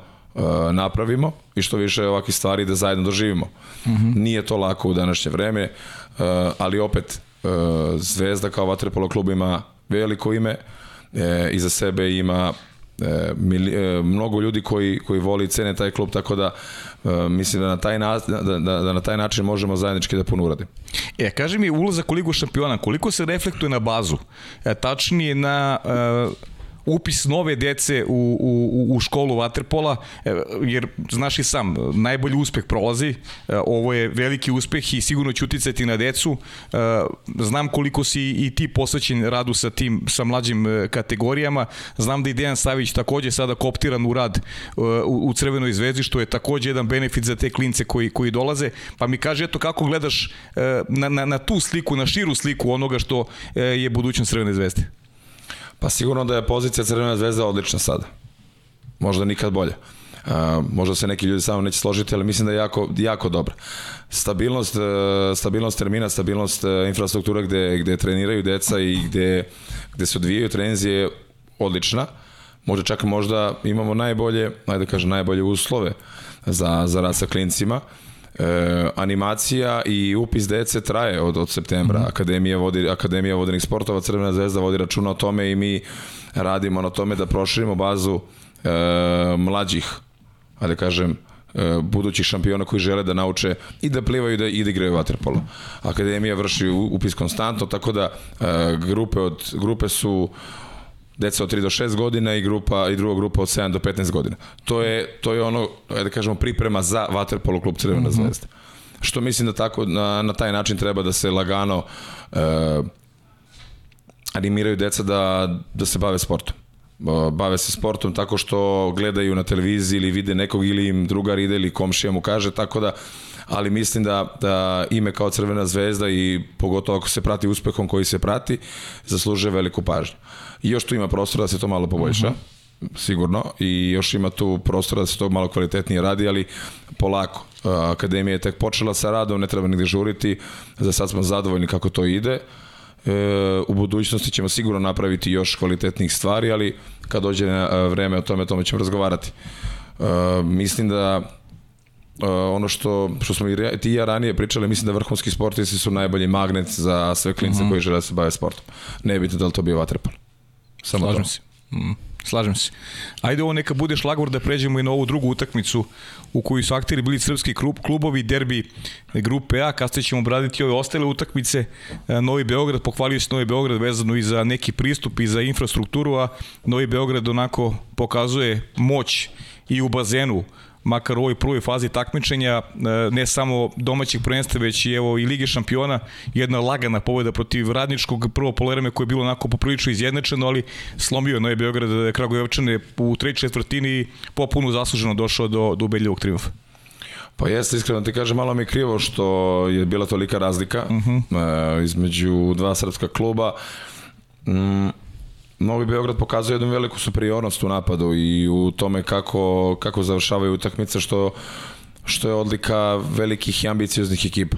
Speaker 3: napravimo i što više ovakvih stvari da zajedno doživimo. Mm -hmm. Nije to lako u današnje vreme, uh, ali opet uh, Zvezda kao vaterpolo klub ima veliko ime, e, iza sebe ima e, mili, e, mnogo ljudi koji, koji voli i cene taj klub, tako da e, mislim da na, taj na, da, da, da na taj način možemo zajednički da puno uradimo.
Speaker 1: E, kaži mi ulazak u Ligu šampiona, koliko se reflektuje na bazu? E, tačnije na... E, upis nove dece u, u, u školu Waterpola, e, jer znaš i sam, najbolji uspeh prolazi, e, ovo je veliki uspeh i sigurno će uticati na decu. E, znam koliko si i ti posvećen radu sa tim, sa mlađim kategorijama, znam da i Dejan Savić takođe sada koptiran u rad u, u Crvenoj zvezdi, što je takođe jedan benefit za te klince koji, koji dolaze, pa mi kaže eto kako gledaš na, na, na tu sliku, na širu sliku onoga što je budućnost Crvene zvezde.
Speaker 3: Pa sigurno da je pozicija Crvena zvezda odlična sada. Možda nikad bolje. Uh, možda se neki ljudi samo neće složiti, ali mislim da je jako, jako dobra. Stabilnost, uh, stabilnost termina, stabilnost uh, infrastruktura gde, gde treniraju deca i gde, gde se odvijaju treninzi je odlična. Možda čak možda imamo najbolje, ajde da kažem, najbolje uslove za, za rad sa klincima. Uh, e, animacija i upis dece traje od, od septembra. Mm -hmm. Akademija, vodi, Akademija vodenih sportova Crvena zvezda vodi računa o tome i mi radimo na tome da proširimo bazu e, mlađih, a da kažem, e, budućih šampiona koji žele da nauče i da plivaju da, i da igraju vaterpolo. Akademija vrši upis konstantno, tako da e, grupe, od, grupe su deca od 3 do 6 godina i grupa i druga grupa od 7 do 15 godina. To je to je ono da kažemo priprema za vaterpolo klub Crvena mm -hmm. zvezda. Što mislim da tako na, na taj način treba da se lagano uh, animiraju deca da da se bave sportom bave se sportom tako što gledaju na televiziji ili vide nekog ili im drugar ide ili komšija mu kaže, tako da ali mislim da, da ime kao Crvena zvezda i pogotovo ako se prati uspehom koji se prati, zaslužuje veliku pažnju. I još tu ima prostora da se to malo poboljša. Uh -huh sigurno i još ima tu prostora da se to malo kvalitetnije radi, ali polako. Akademija je tek počela sa radom, ne treba nigde žuriti, za sad smo zadovoljni kako to ide. E, u budućnosti ćemo sigurno napraviti još kvalitetnih stvari, ali kad dođe vreme o tome, o tome ćemo razgovarati. E, mislim da Uh, ono što, što smo i ti i ja ranije pričali, mislim da vrhunski sportisti su najbolji magnet za sve klince mm -hmm. koji žele da se bave sportom. Ne bitno da li to bio vaterpol.
Speaker 1: Samo Slažem to. se. Mm. Slažem se. Ajde ovo neka bude šlagvor da pređemo i na ovu drugu utakmicu u kojoj su akteri bili srpski klub, klubovi, derbi grupe A, kasnije ćemo obraditi ove ostale utakmice. E, Novi Beograd, pohvalio se Novi Beograd vezano i za neki pristup i za infrastrukturu, a Novi Beograd onako pokazuje moć i u bazenu makar u ovoj prvoj fazi takmičenja, e, ne samo domaćih prvenstva, već i evo i Lige šampiona, jedna lagana pobeda protiv Radničkog prvo polerame koje je bilo onako poprilično izjednačeno, ali slomio je Noje Beograd Kragujevčane u treći četvrtini popuno zasluženo došao do, do ubedljivog triumfa.
Speaker 3: Pa jeste, iskreno ti kažem, malo mi je krivo što je bila tolika razlika uh mhm. -huh. e, između dva srpska kluba. Mm, Novi Beograd pokazuje jednu veliku superiornost u napadu i u tome kako, kako završavaju utakmice, što, što je odlika velikih i ambicioznih ekipa.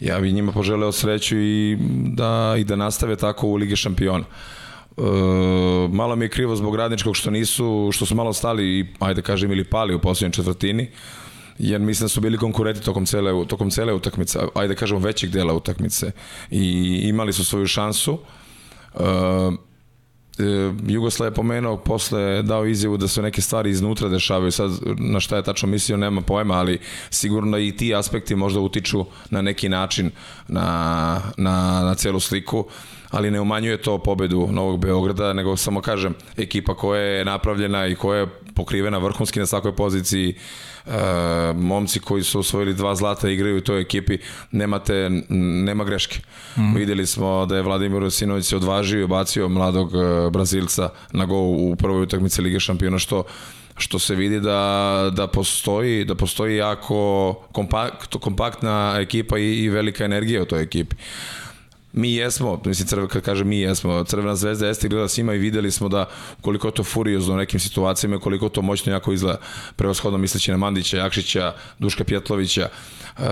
Speaker 3: Ja bih njima poželeo sreću i da, i da nastave tako u Lige šampiona. E, malo mi je krivo zbog radničkog što nisu, što su malo stali i, ajde kažem, ili pali u poslednjoj četvrtini, jer mislim da su bili konkurenti tokom cele, tokom cele utakmice, ajde kažemo većeg dela utakmice i imali su svoju šansu. E, E, Jugoslav je pomenuo, posle dao izjavu da se neke stvari iznutra dešavaju, sad na šta je tačno mislio nema pojma, ali sigurno i ti aspekti možda utiču na neki način na, na, na celu sliku, ali ne umanjuje to pobedu Novog Beograda, nego samo kažem, ekipa koja je napravljena i koja je pokrivena vrhunski na svakoj poziciji, e, momci koji su osvojili dva zlata igraju u toj ekipi, nemate, nema greške. Mm. Videli smo da je Vladimir Rosinović se odvažio i obacio mladog e, Brazilca na gol u prvoj utakmici Lige šampiona, što što se vidi da, da postoji da postoji jako kompakt, kompaktna ekipa i, i velika energija u toj ekipi. Mi jesmo, mislim, crve, kad kažem mi jesmo, Crvena zvezda jeste gleda svima i videli smo da koliko to furiozno u nekim situacijama, koliko to moćno jako izgleda, prevashodno misleći na Mandića, Jakšića, Duška Pjetlovića, e,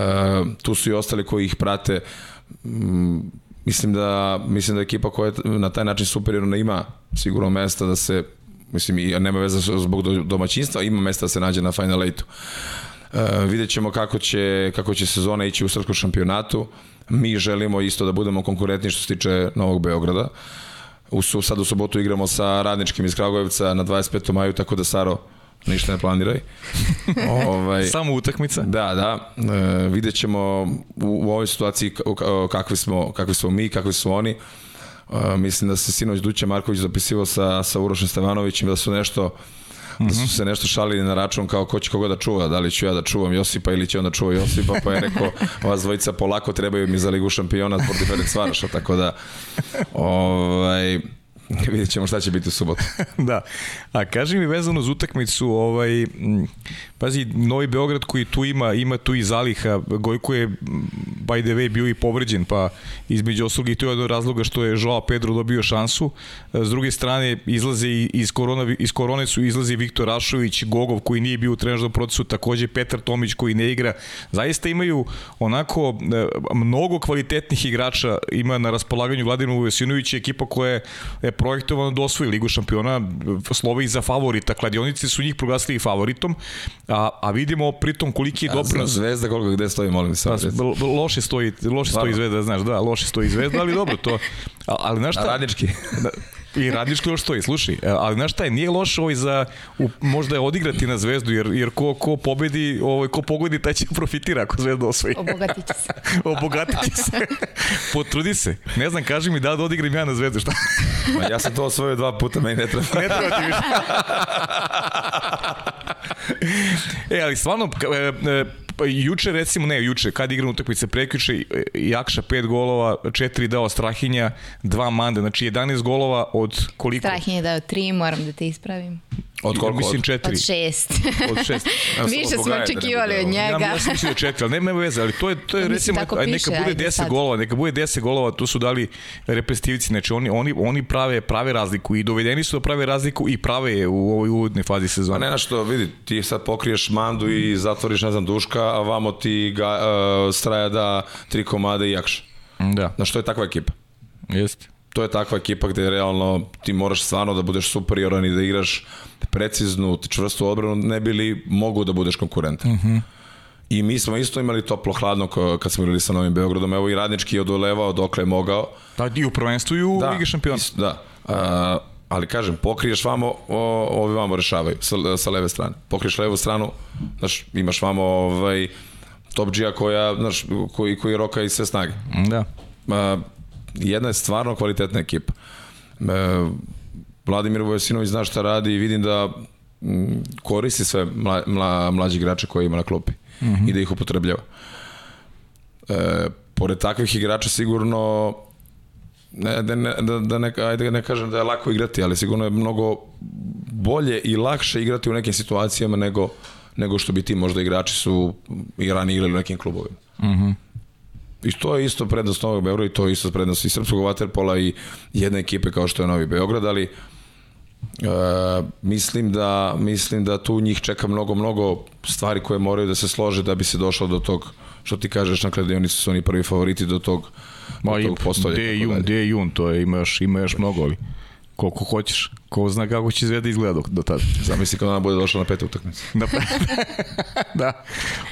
Speaker 3: tu su i ostali koji ih prate, mm, mislim da mislim da ekipa koja je na taj način superiorna ima sigurno mesta da se mislim i nema veze zbog domaćinstva, ima mesta da se nađe na Final Eight-u. Uh, vidjet ćemo kako će, kako će sezona ići u srpskom šampionatu. Mi želimo isto da budemo konkurentni što se tiče Novog Beograda. U, sad u sobotu igramo sa radničkim iz Kragujevca na 25. maju, tako da Saro ništa ne planiraj.
Speaker 1: ovaj, Samo utakmica?
Speaker 3: Da, da. E, vidjet ćemo u, u ovoj situaciji kakvi smo, kakvi smo mi, kakvi su oni. Uh, mislim da se sinoć Duća Marković zapisivao sa, sa Urošem Stevanovićem da su nešto da su se nešto šalili na račun kao ko će koga da čuva, da li ću ja da čuvam Josipa ili će on da čuva Josipa, pa je rekao, ova dvojica polako trebaju mi za ligu šampiona protiv Ferenc Varaša, tako da ovaj, vidjet ćemo šta će biti u subotu.
Speaker 1: da. A kaži mi vezano za utakmicu, ovaj, pazi, Novi Beograd koji tu ima, ima tu i zaliha, Gojko je by the way bio i povređen, pa između oslog i to je od razloga što je Joao Pedro dobio šansu. S druge strane, izlaze iz, korona, iz korone su izlazi Viktor Rašović, Gogov koji nije bio u trenažnom procesu, takođe Petar Tomić koji ne igra. Zaista imaju onako e, mnogo kvalitetnih igrača ima na raspolaganju Vladimir Vujosinović, ekipa koja je projektovano da osvoji Ligu šampiona, slove i za favorita. Kladionici su njih proglasili favoritom, a, a vidimo pritom koliki je doprinos.
Speaker 3: Zvezda koliko gde stoji, molim se.
Speaker 1: Loše stoji, loše stoji Zvezda, znaš, da, loše stoji Zvezda, ali dobro, to... Ali znaš šta?
Speaker 3: Radnički.
Speaker 1: I radnički još stoji, slušaj, e, ali znaš šta je, nije loše ovaj za, u, možda je odigrati na zvezdu, jer, jer ko, ko pobedi, ovaj, ko pogodi, taj će profitira ako zvezda osvoji.
Speaker 2: Obogatit će se.
Speaker 1: Obogatit će se. Potrudi se. Ne znam, kaži mi da da odigram ja na zvezdu, šta?
Speaker 3: Ma ja sam to osvojio dva puta, meni ne treba.
Speaker 1: ne treba ti više. e, ali stvarno, e, e, pa juče recimo, ne juče, kad igram utakmice prekjuče, Jakša 5 golova, 4 dao Strahinja, 2 Mande, znači 11 golova od koliko?
Speaker 2: Strahinja dao 3, moram da te ispravim.
Speaker 1: Od koliko? Mislim četiri.
Speaker 2: Od šest.
Speaker 1: Od šest.
Speaker 2: Više smo da očekivali od njega.
Speaker 1: Ja, ja sam mislio da četiri, ali nema veze, ali to je, to je recimo, aj, neka bude 10 golova, neka bude 10 golova, tu su dali reprezentativci, znači oni, oni, oni prave, prave razliku i dovedeni su da prave razliku i prave je u ovoj uvodnoj fazi sezone.
Speaker 3: Pa ne na što, vidi, ti sad pokriješ mandu i zatvoriš, ne znam, duška, a vamo ti ga, uh, straja da tri komade i jakša.
Speaker 1: Da.
Speaker 3: Na što je takva ekipa?
Speaker 1: Jeste
Speaker 3: to je takva ekipa gde realno ti moraš stvarno da budeš superioran i da igraš preciznu, čvrstu odbranu, ne bi li mogu da budeš konkurentan. Uh mhm. -huh. I mi smo isto imali toplo hladno kad smo igrali sa Novim Beogradom. Evo i Radnički je odolevao dokle je mogao.
Speaker 1: Da, i u prvenstvu i u
Speaker 3: da,
Speaker 1: Ligi šampiona.
Speaker 3: Da. A, ali kažem, pokriješ vamo, o, ovi vamo rešavaju sa, sa leve strane. Pokriješ levu stranu, znaš, imaš vamo ovaj, top G-a koja, znaš, koji, koji roka i sve snage.
Speaker 1: Da.
Speaker 3: A, jedna je stvarno kvalitetna ekipa. E, Vladimir Vojasinović zna šta radi i vidim da koristi sve mla, mla, mlađi igrače koje ima na klupi mm -hmm. i da ih upotrebljava. E, pored takvih igrača sigurno ne, da, ne, da, da ne, ajde ne kažem da je lako igrati, ali sigurno je mnogo bolje i lakše igrati u nekim situacijama nego, nego što bi ti možda igrači su i rani igrali u nekim klubovima.
Speaker 1: Mhm. Mm
Speaker 3: I to je isto prednost Novog Beograda i to je isto prednost i srpskog vaterpola i jedne ekipe kao što je Novi Beograd, ali e, mislim da mislim da tu njih čeka mnogo mnogo stvari koje moraju da se slože da bi se došlo do tog što ti kažeš na kladionici su oni prvi favoriti do tog
Speaker 1: Ma do tog postolja. Gde je jun, gde je jun, to je, ima još, ima još mnogo, ali koliko hoćeš. Ko zna kako će Zvezda izgleda do, do tada.
Speaker 3: Zamisli kada ona bude došla na petu utakmicu.
Speaker 1: Da, da.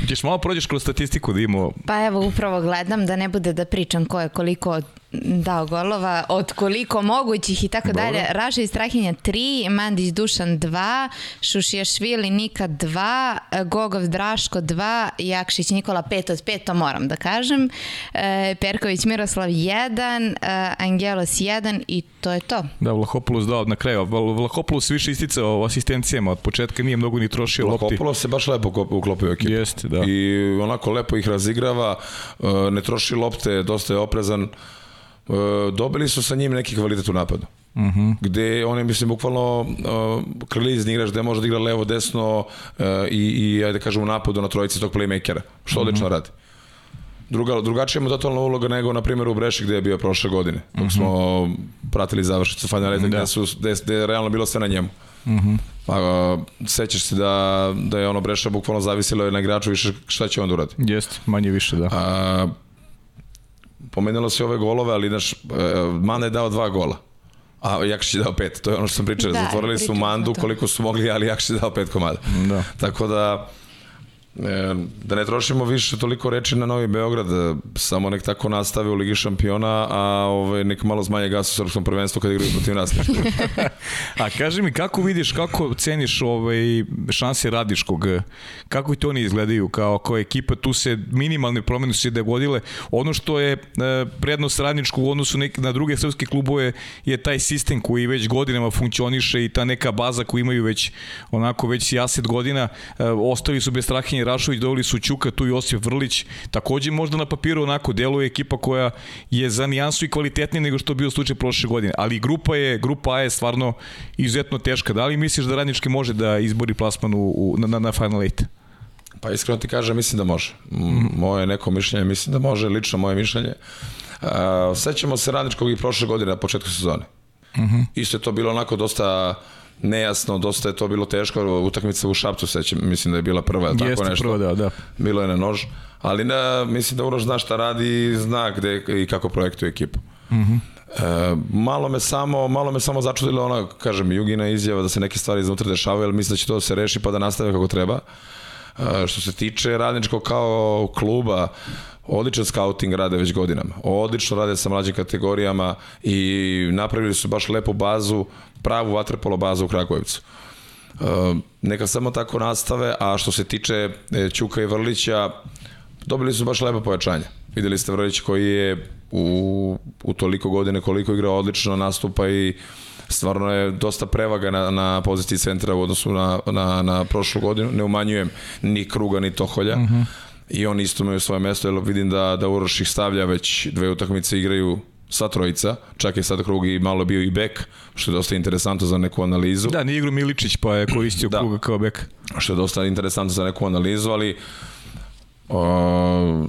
Speaker 1: Ćeš malo prođeš kroz statistiku da imamo...
Speaker 2: Pa evo, upravo gledam da ne bude da pričam ko je koliko dao golova, od koliko mogućih i tako dalje. Raša i Strahinja 3, Mandić Dušan 2, Šušiješvili Nika 2, Gogov Draško 2, Jakšić Nikola 5 od 5, to moram da kažem, e, Perković Miroslav 1, e, Angelos 1 i to je to.
Speaker 1: Da, Vlahopoulos dao na kraju. Vla- Vlahopoulos više isticao asistencijama, od početka nije mnogo ni trošio lopti.
Speaker 3: Vlahopoulos se baš lepo uklo- uklopio u ekipu.
Speaker 1: Jeste, da.
Speaker 3: I onako lepo ih razigrava, e, ne troši lopte, dosta je oprezan. E, Dobili su sa njim neki kvalitet u napadu.
Speaker 1: Mhm.
Speaker 3: -huh. gde on je mislim bukvalno uh, krilizni igrač gde može da igra levo desno uh, i, i ajde da kažem u napadu na trojici tog playmakera što odlično radi Druga, drugačija mu totalna uloga nego na primjer u Breši gde je bio prošle godine dok smo pratili završnicu Final Eight
Speaker 1: Da.
Speaker 3: gde, su, gde, gde je realno bilo sve na njemu Pa, uh, sećaš se da, da je ono Breša bukvalno zavisilo na igraču više šta će on da uradi.
Speaker 1: Jeste, manje više, da.
Speaker 3: A, pomenulo se ove golove, ali naš, Mana je dao dva gola. A Jakšić je dao pet, to je ono što sam pričao.
Speaker 2: Da,
Speaker 3: Zatvorili su
Speaker 2: pričali
Speaker 3: mandu koliko su mogli, ali Jakšić je dao pet komada.
Speaker 1: Da.
Speaker 3: Tako da, e, da ne trošimo više toliko reči na Novi Beograd, samo nek tako nastave u Ligi šampiona, a ovaj, nek malo zmanje gas u srpskom prvenstvu kad igraju protiv nas.
Speaker 1: A kaži mi, kako vidiš, kako ceniš ovaj, šanse Radiškog? Kako i to oni izgledaju kao, kao ekipa? Tu se minimalne promene su se dogodile. Ono što je e, prednost Radničkog u odnosu nek, na druge srpske klubove je taj sistem koji već godinama funkcioniše i ta neka baza koju imaju već onako već sijaset godina. E, ostali su bez Strahinje Rašović, doveli su Ćuka, tu Josip Vrlić. Takođe možda na papiru onako deluje ekipa koja je za nijansu i kvalitetnija nego što je bio slučaj prošle godine. Ali grupa je, grupa A je stvarno izuzetno teška. Da li misliš da Radnički može da izbori plasman u, u, na, na Final Eight?
Speaker 3: Pa iskreno ti kažem, mislim da može. M, Moje neko mišljenje, mislim da može, lično moje mišljenje. Uh, sećamo se Radničkog i prošle godine na početku sezone. Uh -huh. Isto je to bilo onako dosta nejasno, dosta je to bilo teško, utakmica u Šapcu sećam, mislim da je bila prva, tako
Speaker 1: Jeste
Speaker 3: nešto.
Speaker 1: prvo, da, da.
Speaker 3: Bilo je na nož, ali ne, mislim da Uroš zna šta radi i zna gde i kako projektuje ekipu. Uh -huh. E, malo me samo malo me samo začudilo ona kažem Jugina izjava da se neke stvari iznutra dešavaju, ali mislim da će to da se reši pa da nastave kako treba. E, što se tiče radničkog kao kluba, odličan scouting rade već godinama. Odlično rade sa mlađim kategorijama i napravili su baš lepu bazu, pravu vaterpolo bazu u Kragujevcu. E, neka samo tako nastave, a što se tiče e, Ćuka i Vrlića, dobili su baš lepo pojačanje. Videli ste Vrlić koji je u, u toliko godine koliko igra odlično nastupa i stvarno je dosta prevaga na, na poziciji centra u odnosu na, na, na prošlu godinu. Ne umanjujem ni Kruga ni Toholja. Uh -huh. I on isto imaju svoje mesto, jer vidim da, da Uroš ih stavlja već dve utakmice igraju sva trojica, čak je sad Krug i malo bio i bek, što je dosta interesantno za neku analizu.
Speaker 1: Da, nije igru Miličić pa je koristio
Speaker 3: Da.
Speaker 1: Kruga kao bek.
Speaker 3: što je dosta interesantno za neku analizu, ali o,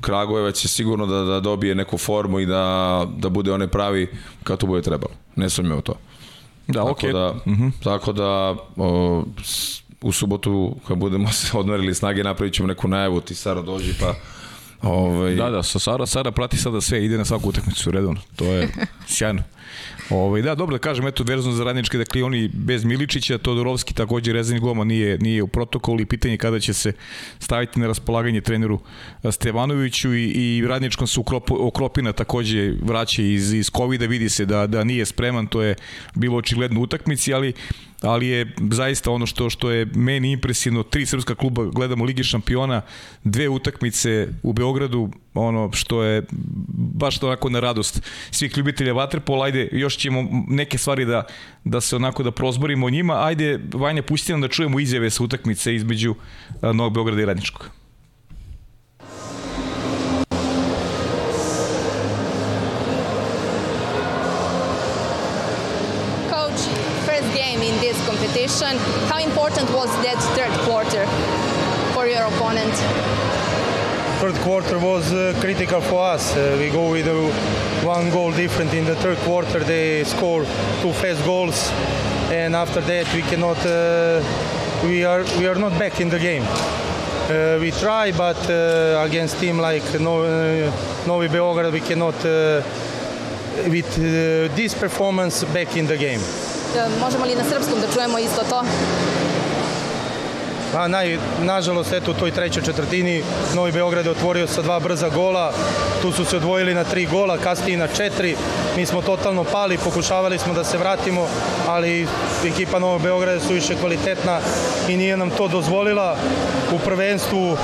Speaker 3: Kragujevac će sigurno da, da dobije neku formu i da, da bude onaj pravi kad to bude trebalo. Ne sumnjam u to.
Speaker 1: Da,
Speaker 3: Tako
Speaker 1: okej.
Speaker 3: da, tako da o, s- u subotu kad budemo se odmerili snage napravit ćemo neku najavu, ti Sara dođi pa ovaj,
Speaker 1: Da, da, sa Sara, Sara prati sada sve, ide na svaku utakmicu redovno. To je sjajno. Ovaj da, dobro da kažem, eto, vezano za radničke, dakle, oni bez Miličića, Todorovski takođe rezervni goma nije, nije u protokolu i pitanje je kada će se staviti na raspolaganje treneru Stevanoviću i, i radničkom ukrop, okropina takođe vraća iz, iz covid vidi se da, da nije spreman, to je bilo očigledno u utakmici, ali ali je zaista ono što što je meni impresivno, tri srpska kluba gledamo Ligi šampiona, dve utakmice u Beogradu, ono što je baš onako na radost svih ljubitelja vaterpola, ajde još ćemo neke stvari da, da se onako da prozborimo o njima, ajde Vanja pusti nam da čujemo izjave sa utakmice između a, Novog Beograda i Radničkog.
Speaker 6: Competition. How important was that third quarter for your opponent?
Speaker 7: Third quarter was uh, critical for us. Uh, we go with uh, one goal different in the third quarter. They score two fast goals, and after that we cannot. Uh, we are we are not back in the game. Uh, we try, but against team like no, Novi Beograd, we cannot. With this performance, back in the game.
Speaker 6: Možemo li na srpskom da čujemo isto to?
Speaker 7: A naj, nažalost, eto u toj trećoj četvrtini Novi Beograd je otvorio sa dva brza gola, tu su se odvojili na tri gola, kasnije na četiri, mi smo totalno pali, pokušavali smo da se vratimo, ali ekipa Novog Beograda su više kvalitetna i nije nam to dozvolila. U prvenstvu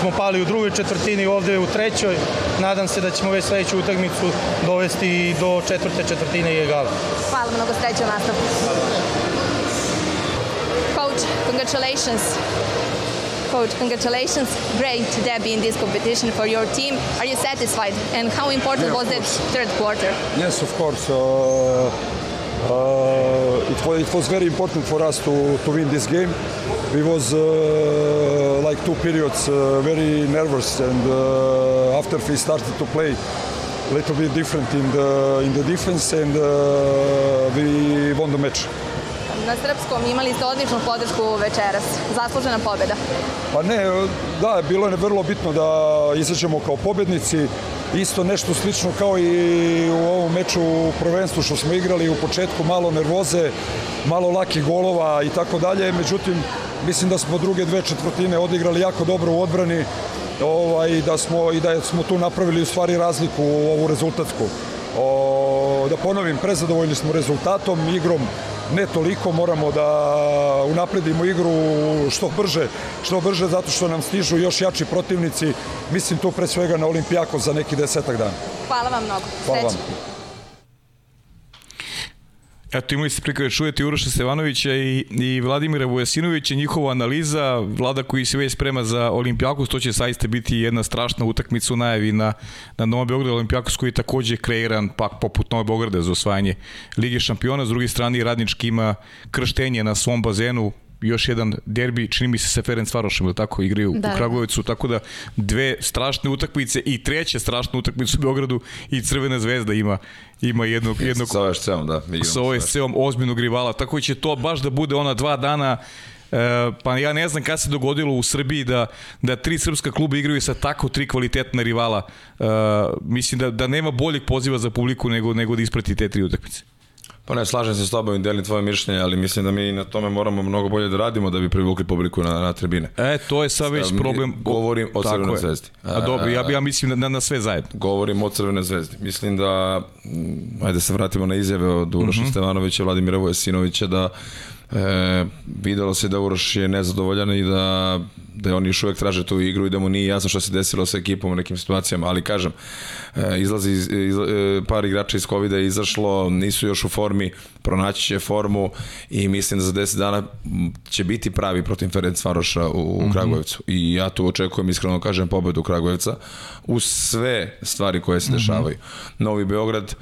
Speaker 7: smo pali u drugoj četvrtini, ovde u trećoj. Nadam se da ćemo već sledeću utakmicu dovesti do četvrte četvrtine i egala.
Speaker 6: Hvala mnogo sreće u nastavku. Coach, congratulations. Coach, congratulations. Great debut in this competition for your team. Are you satisfied? And how important
Speaker 8: Yeah,
Speaker 6: was that third quarter?
Speaker 8: Yes, of course. Uh, uh, it, was, it was very important for us to, to win this game. We was uh, like two periods uh, very nervous, and uh, after we started to play a little bit different in the in the defense, and uh, we won the match.
Speaker 6: Na srpskom imali ste odličnu podršku večeras. Zaslužena pobjeda.
Speaker 8: Pa ne, da, bilo je vrlo bitno da izađemo kao pobednici. Isto nešto slično kao i u ovom meču u prvenstvu što smo igrali u početku, malo nervoze, malo lakih golova i tako dalje. Međutim, mislim da smo druge dve četvrtine odigrali jako dobro u odbrani ovaj, da smo, i da smo tu napravili u stvari razliku u ovu rezultatsku. O, da ponovim, prezadovoljni smo rezultatom, igrom ne toliko, moramo da unapredimo igru što brže, što brže zato što nam stižu još jači protivnici, mislim tu pre svega na Olimpijako za neki desetak dana.
Speaker 6: Hvala vam mnogo.
Speaker 8: Hvala vam.
Speaker 1: Eto, imali ste prikada čujete Uroša Stevanovića i, i Vladimira Vujasinovića, njihova analiza, vlada koji se već sprema za Olimpijakos, to će saista biti jedna strašna utakmica u najavi na, na Novom Beogradu, Olimpijakos koji je takođe kreiran pak poput Novog Beograda za osvajanje Lige šampiona, s druge strane radnički ima krštenje na svom bazenu, još jedan derbi, čini mi se sa Ferenc Varošem, ili tako, igraju
Speaker 2: Da,
Speaker 1: u
Speaker 2: da.
Speaker 1: Kragujevcu, tako da dve strašne utakmice i treća strašna utakmica u Beogradu i Crvena zvezda ima ima jednog, jednog
Speaker 3: Sa ovaj da. mi
Speaker 1: sa
Speaker 3: igramo
Speaker 1: ovaj
Speaker 3: sve.
Speaker 1: seom ozbiljnog rivala, tako će to baš da bude ona dva dana E, pa ja ne znam kada se dogodilo u Srbiji da, da tri srpska kluba igraju sa tako tri kvalitetna rivala. E, mislim da, da nema boljeg poziva za publiku nego, nego da isprati te tri utakmice.
Speaker 3: Pa ne, slažem se s tobom i delim tvoje mišljenje, ali mislim da mi na tome moramo mnogo bolje da radimo da bi privukli publiku na, na tribine.
Speaker 1: E, to je sad već problem.
Speaker 3: govorim o
Speaker 1: Tako
Speaker 3: Crvenoj
Speaker 1: je.
Speaker 3: zvezdi.
Speaker 1: A dobro, ja, ja mislim na, na, sve zajedno.
Speaker 3: Govorim o Crvenoj zvezdi. Mislim da, mm, ajde se vratimo na izjave od Uroša
Speaker 1: Mhm.
Speaker 3: mm -hmm. Stevanovića, Vladimira Vojasinovića, da e, videlo se da Uroš je nezadovoljan i da, da oni još uvek traže tu igru i da mu nije jasno šta se desilo sa ekipom u nekim situacijama, ali kažem, e, izlazi iz, iz, e, par igrača iz COVID-a je izašlo, nisu još u formi, pronaći će formu i mislim da za 10 dana će biti pravi protiv Ferenc Varoša u, u Kragujevcu. I ja tu očekujem, iskreno kažem, pobedu Kragujevca uz sve stvari koje se dešavaju. Novi Beograd,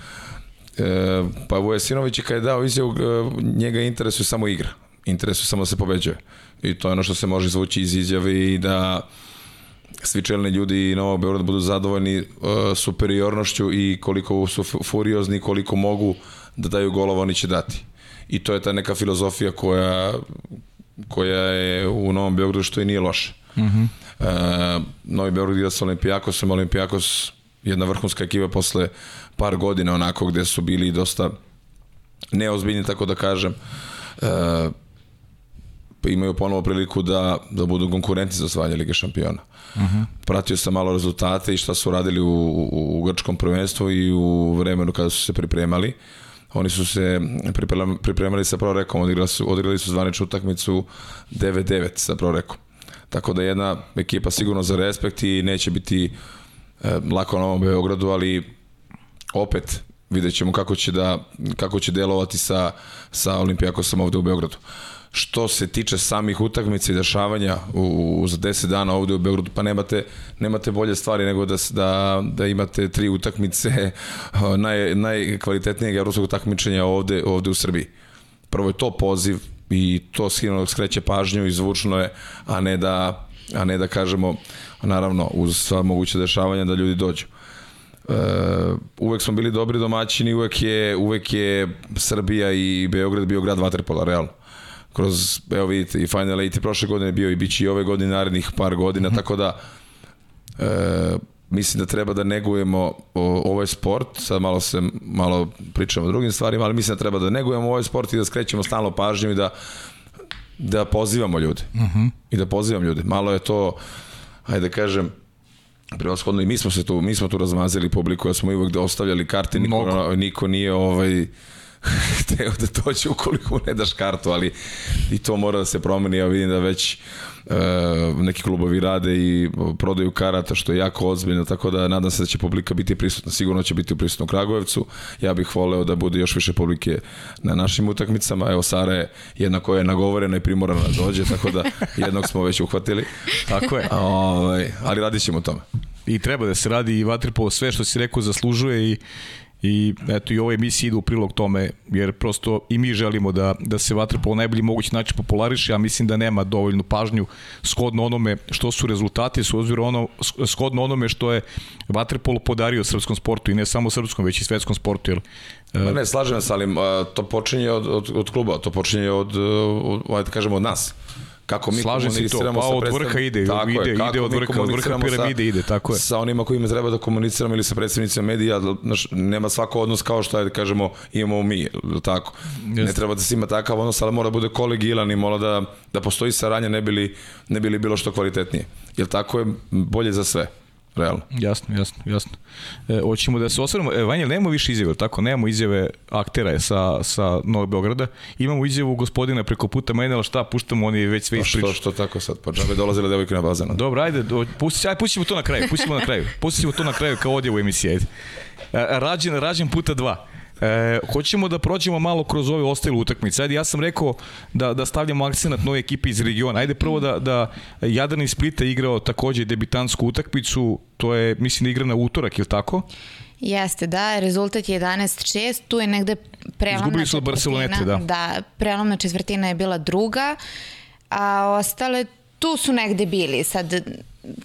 Speaker 3: pa Vujasinović je kad je dao izjavu, e, njega interesuje samo igra. Interesuje samo da se pobeđuje. I to je ono što se može izvući iz izjave i da svi čelni ljudi Novog Beograda budu zadovoljni e, superiornošću i koliko su fu- furiozni, koliko mogu da daju golova, oni će dati. I to je ta neka filozofija koja, koja je u Novom Beogradu što i nije loše. Mm -hmm. e, Novi Beograd igra sa Olimpijakosom, Olimpijakos jedna vrhunska ekipa posle par godina onako gde su bili dosta neozbiljni, tako da kažem. E, pa imaju ponovo priliku da, da budu konkurenti za osvajanje Lige šampiona. Uh -huh. Pratio sam malo rezultate i šta su radili u, u, u grčkom prvenstvu i u vremenu kada su se pripremali. Oni su se pripremali, pripremali sa Prorekom, odigrali su, odigrali su zvaničnu utakmicu 9-9 sa Prorekom. Tako da jedna ekipa sigurno za respekt i neće biti e, lako na ovom Beogradu, ali opet vidjet ćemo kako će, da, kako će delovati sa, sa Olimpijakosom ovde u Beogradu. Što se tiče samih utakmica i dešavanja u, u, za 10 dana ovde u Beogradu, pa nemate, nemate bolje stvari nego da, da, da imate tri utakmice naj, najkvalitetnijeg evropskog takmičenja ovde, ovde u Srbiji. Prvo je to poziv i to sigurno skreće pažnju i zvučno je, a ne da, a ne da kažemo, naravno, uz sva moguće dešavanja da ljudi dođu. Uh, uvek smo bili dobri domaćini, uvek je, uvek je Srbija i Beograd bio grad vaterpola, realno. Kroz, evo vidite, i Final Eight i prošle godine bio i bit će i ove godine, narednih par godina, mm -hmm. tako da e, mislim da treba da negujemo o, ovaj sport, sad malo se malo pričamo o drugim stvarima, ali mislim da treba da negujemo ovaj sport i da skrećemo stalno pažnju i da da pozivamo ljude. Uh -huh. I da pozivam ljude. Malo je to, hajde da kažem, prevashodno i mi smo se tu, mi smo tu razmazili publiku, ja smo uvek da ostavljali karte, niko, niko nije ovaj, hteo da dođe ukoliko ne daš kartu, ali i to mora da se promeni, ja vidim da već neki klubovi rade i prodaju karata, što je jako ozbiljno, tako da nadam se da će publika biti prisutna, sigurno će biti prisutna u Kragujevcu, ja bih voleo da bude još više publike na našim utakmicama, evo Sara je jedna koja je nagovorena i primorana da dođe, tako da jednog smo već uhvatili.
Speaker 1: Tako je.
Speaker 3: Ovaj, ali radit ćemo o tome.
Speaker 1: I treba da se radi i Vatripolo sve što si rekao zaslužuje i I eto i ove emisije idu u prilog tome, jer prosto i mi želimo da, da se vaterpolo najbolji mogući način populariše, a mislim da nema dovoljnu pažnju shodno onome što su rezultati, su ozbirom ono, shodno onome što je vaterpolo podario srpskom sportu i ne samo srpskom, već i svetskom sportu. Jer,
Speaker 3: Ma ne, slažem se, ali to počinje od, od, od kluba, to počinje od, od, od, da kažemo, od nas kako mi
Speaker 1: Slažem komuniciramo to, pa od vrha ide, tako ide, je, ide od vrha, od vrha piramide ide, tako je.
Speaker 3: Sa onima kojima treba da komuniciramo ili sa predstavnicima medija, znaš, nema svako odnos kao što je, kažemo, imamo mi, tako. Just. Ne treba da se ima takav odnos, ali mora da bude kolegilan i mora da, da postoji saranja, ne bili, ne bili bilo što kvalitetnije. Jer tako je bolje za sve realno.
Speaker 1: Jasno, jasno, jasno. E, hoćemo da se osvrnemo, e, Vanja, nemamo više izjave, tako? Nemamo izjave aktera sa, sa Novog Beograda. Imamo izjavu gospodina preko puta mene, ali šta, puštamo oni već sve.
Speaker 3: Pa što, što tako sad? Pa džabe dolazile devojke na bazen.
Speaker 1: Dobro, ajde, pusti, ajde, pustimo to na kraju, pustimo na kraju. Pustimo to na kraju kao odjevu emisije, ajde. E, rađen, rađen puta dva. E, hoćemo da prođemo malo kroz ove ostale utakmice. Ajde, ja sam rekao da, da stavljamo akcenat nove ekipe iz regiona. Ajde prvo da, da Jadran iz Splita igrao takođe debitansku utakmicu, to je, mislim, da igra na utorak, ili tako?
Speaker 2: Jeste, da, rezultat je 11-6, tu je negde prelomna
Speaker 1: su Barcelonete, da.
Speaker 2: Da, prelomna četvrtina je bila druga, a ostale tu su negde bili. Sad,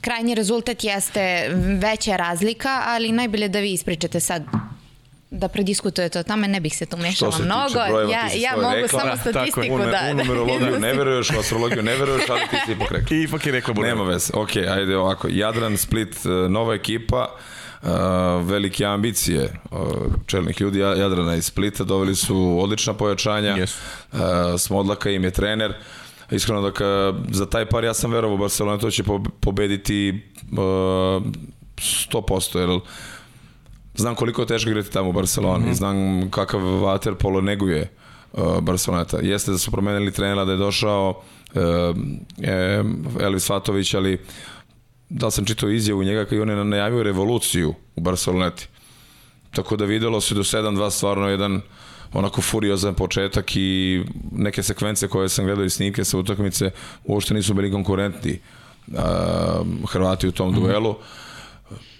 Speaker 2: krajnji rezultat jeste veća razlika, ali najbolje da vi ispričate sad da prediskutujete o tome, ne bih se tu mešala mnogo.
Speaker 3: Brojeva,
Speaker 2: ja, ja mogu rekla. samo statistiku da...
Speaker 3: U numerologiju ne veruješ, u astrologiju ne veruješ, ali ti si ipak rekla.
Speaker 1: I ipak je rekla
Speaker 3: Nema veze. Ok, ajde ovako. Jadran, Split, e, nova ekipa, Uh, velike ambicije uh, čelnih ljudi Jadrana iz Splita doveli su odlična pojačanja yes. uh, Smodlaka im je trener iskreno da ka, za taj par ja sam verovao Barcelona to će pobediti uh, 100% jer znam koliko je teško igrati tamo u Barceloni, mm -hmm. znam kakav waterpolo neguje uh, Barceloneta. Jeste da su promenili trenera, da je došao uh, Elvis Fatović, ali da sam čitao izjavu njega kad on je najavio revoluciju u Barceloneti. Tako da videlo se do 7-2 stvarno jedan onako furiozan početak i neke sekvence koje sam gledao i snimke sa utakmice uopšte nisu bili konkurentni uh, Hrvati u tom mm -hmm.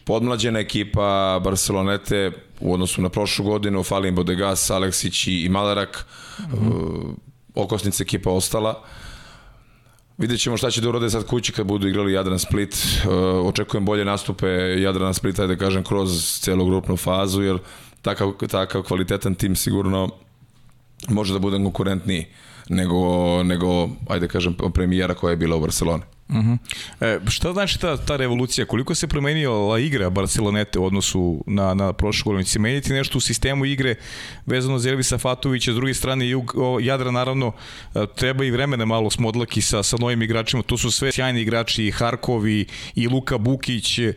Speaker 3: Podmlađena ekipa Barcelonete u odnosu na prošlu godinu, Falin Bodegas, Aleksić i Malarak, mm -hmm. okosnica ekipa ostala. Vidjet ćemo šta će da urode sad kući kad budu igrali Jadran Split. Uh, očekujem bolje nastupe Jadrana Splita, da kažem, kroz celu grupnu fazu, jer takav, takav kvalitetan tim sigurno može da bude konkurentniji nego, nego ajde kažem, premijera koja je bila u Barceloni.
Speaker 1: Uh -huh. e, šta znači ta, ta revolucija? Koliko se promenila igra Barcelonete u odnosu na, na prošlu godinu? Se menjati nešto u sistemu igre vezano za Elvisa Fatovića, s druge strane Jug, o, Jadra naravno e, treba i vremena malo smodlaki sa, sa novim igračima, to su sve sjajni igrači i Harkov i, Luka Bukić, e,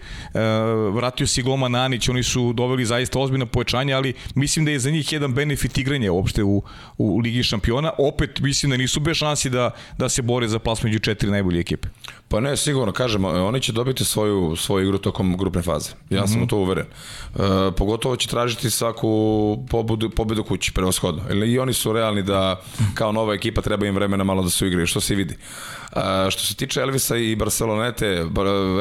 Speaker 1: vratio se Gloma Nanić, oni su doveli zaista ozbiljno povećanje, ali mislim da je za njih jedan benefit igranja uopšte u, u Ligi šampiona. Opet mislim da nisu bez šansi da, da se bore za plas među četiri najbolje ekipe.
Speaker 3: Pa ne, sigurno, kažem, oni će dobiti svoju, svoju igru tokom grupne faze. Ja sam mm -hmm. u to uveren. E, pogotovo će tražiti svaku pobedu, pobedu kući, prevashodno. I oni su realni da kao nova ekipa treba im vremena malo da se igraju, što se vidi. E, što se tiče Elvisa i Barcelonete,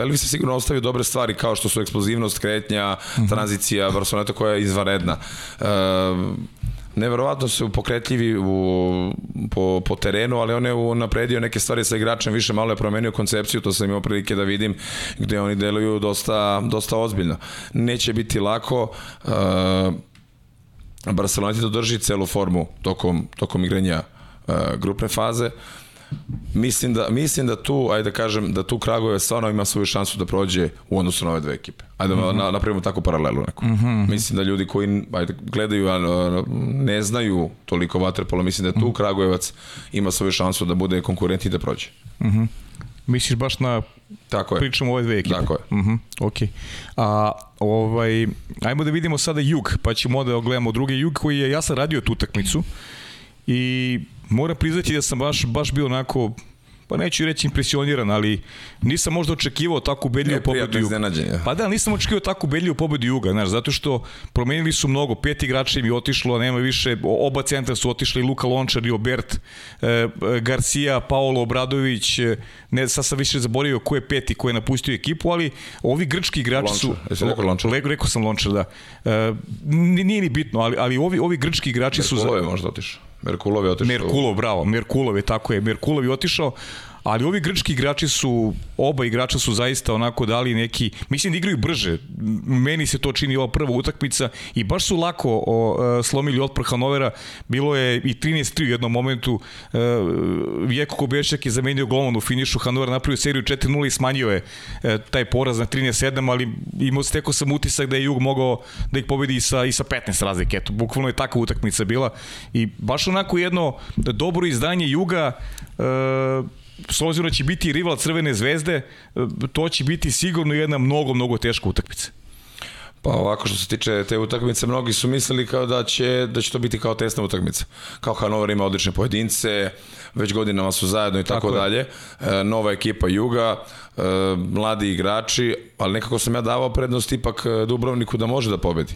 Speaker 3: Elvis je sigurno ostavio dobre stvari kao što su eksplozivnost, kretnja, mm -hmm. tranzicija, Barceloneta koja je izvanredna. E, neverovatno su pokretljivi u, po, po terenu, ali on je napredio neke stvari sa igračem, više malo je promenio koncepciju, to sam imao prilike da vidim, gde oni deluju dosta, dosta ozbiljno. Neće biti lako, uh, Barcelona ti drži celu formu tokom, tokom igranja uh, grupne faze, mislim da, mislim da tu, ajde da kažem, da tu Kragujevac stvarno ima svoju šansu da prođe u odnosu na ove dve ekipe. Ajde da mm -hmm. na, napravimo tako paralelu neku. Mm -hmm. Mislim da ljudi koji ajde, gledaju, a ne znaju toliko vaterpola, mislim da tu Kragujevac ima svoju šansu da bude konkurent i da prođe.
Speaker 1: Mm -hmm. Misliš baš na
Speaker 3: Tako je.
Speaker 1: pričamo ove dve ekipe.
Speaker 3: Tako je.
Speaker 1: Uh -huh, ok. A, ovaj, ajmo da vidimo sada jug, pa ćemo da gledamo drugi jug koji je, ja sam radio tu utakmicu i moram priznati da sam baš, baš bio onako pa neću reći impresioniran, ali nisam možda očekivao takvu ubedljivu pobedu Juga. Pa da, nisam očekivao takvu ubedljivu pobedu Juga, znaš, zato što promenili su mnogo, pet igrača im je otišlo, nema više, oba centra su otišli, Luka Lončar i Obert, e, Garcia, Paolo Obradović, e, ne, sad sam više zaboravio ko je peti, ko je napustio ekipu, ali ovi grčki igrači
Speaker 3: Lončar.
Speaker 1: su...
Speaker 3: Jesi rekao Lončar?
Speaker 1: Rekao, rekao sam Lončar, da. E, nije ni bitno, ali, ali ovi, ovi grčki igrači
Speaker 3: Merkulov
Speaker 1: su...
Speaker 3: je možda otišao. Merkulov je otišao.
Speaker 1: Merkulov, bravo, Merkulov je tako je, Merkulov je otišao, ali ovi grčki igrači su, oba igrača su zaista onako dali neki, mislim da igraju brže, meni se to čini ova prva utakmica i baš su lako o, e, slomili otpor Hanovera, bilo je i 13-3 u jednom momentu, e, Vjeko Kobešak je zamenio golman u finišu, Hanover napravio seriju 4-0 i smanjio je e, taj poraz na 13-7, ali imao steko sam utisak da je Jug mogao da ih pobedi i sa, i sa 15 razlike, eto, bukvalno je takva utakmica bila. I baš onako jedno dobro izdanje Juga, s obzirom da će biti rival Crvene zvezde, e, to će biti sigurno jedna mnogo, mnogo teška utakmica.
Speaker 3: Pa ovako što se tiče te utakmice, mnogi su mislili kao da će, da će to biti kao testna utakmica. Kao Hanover ima odlične pojedince, već godinama su zajedno i tako, tako dalje. E, nova ekipa Juga, e, mladi igrači, ali nekako sam ja davao prednost ipak Dubrovniku da može da pobedi.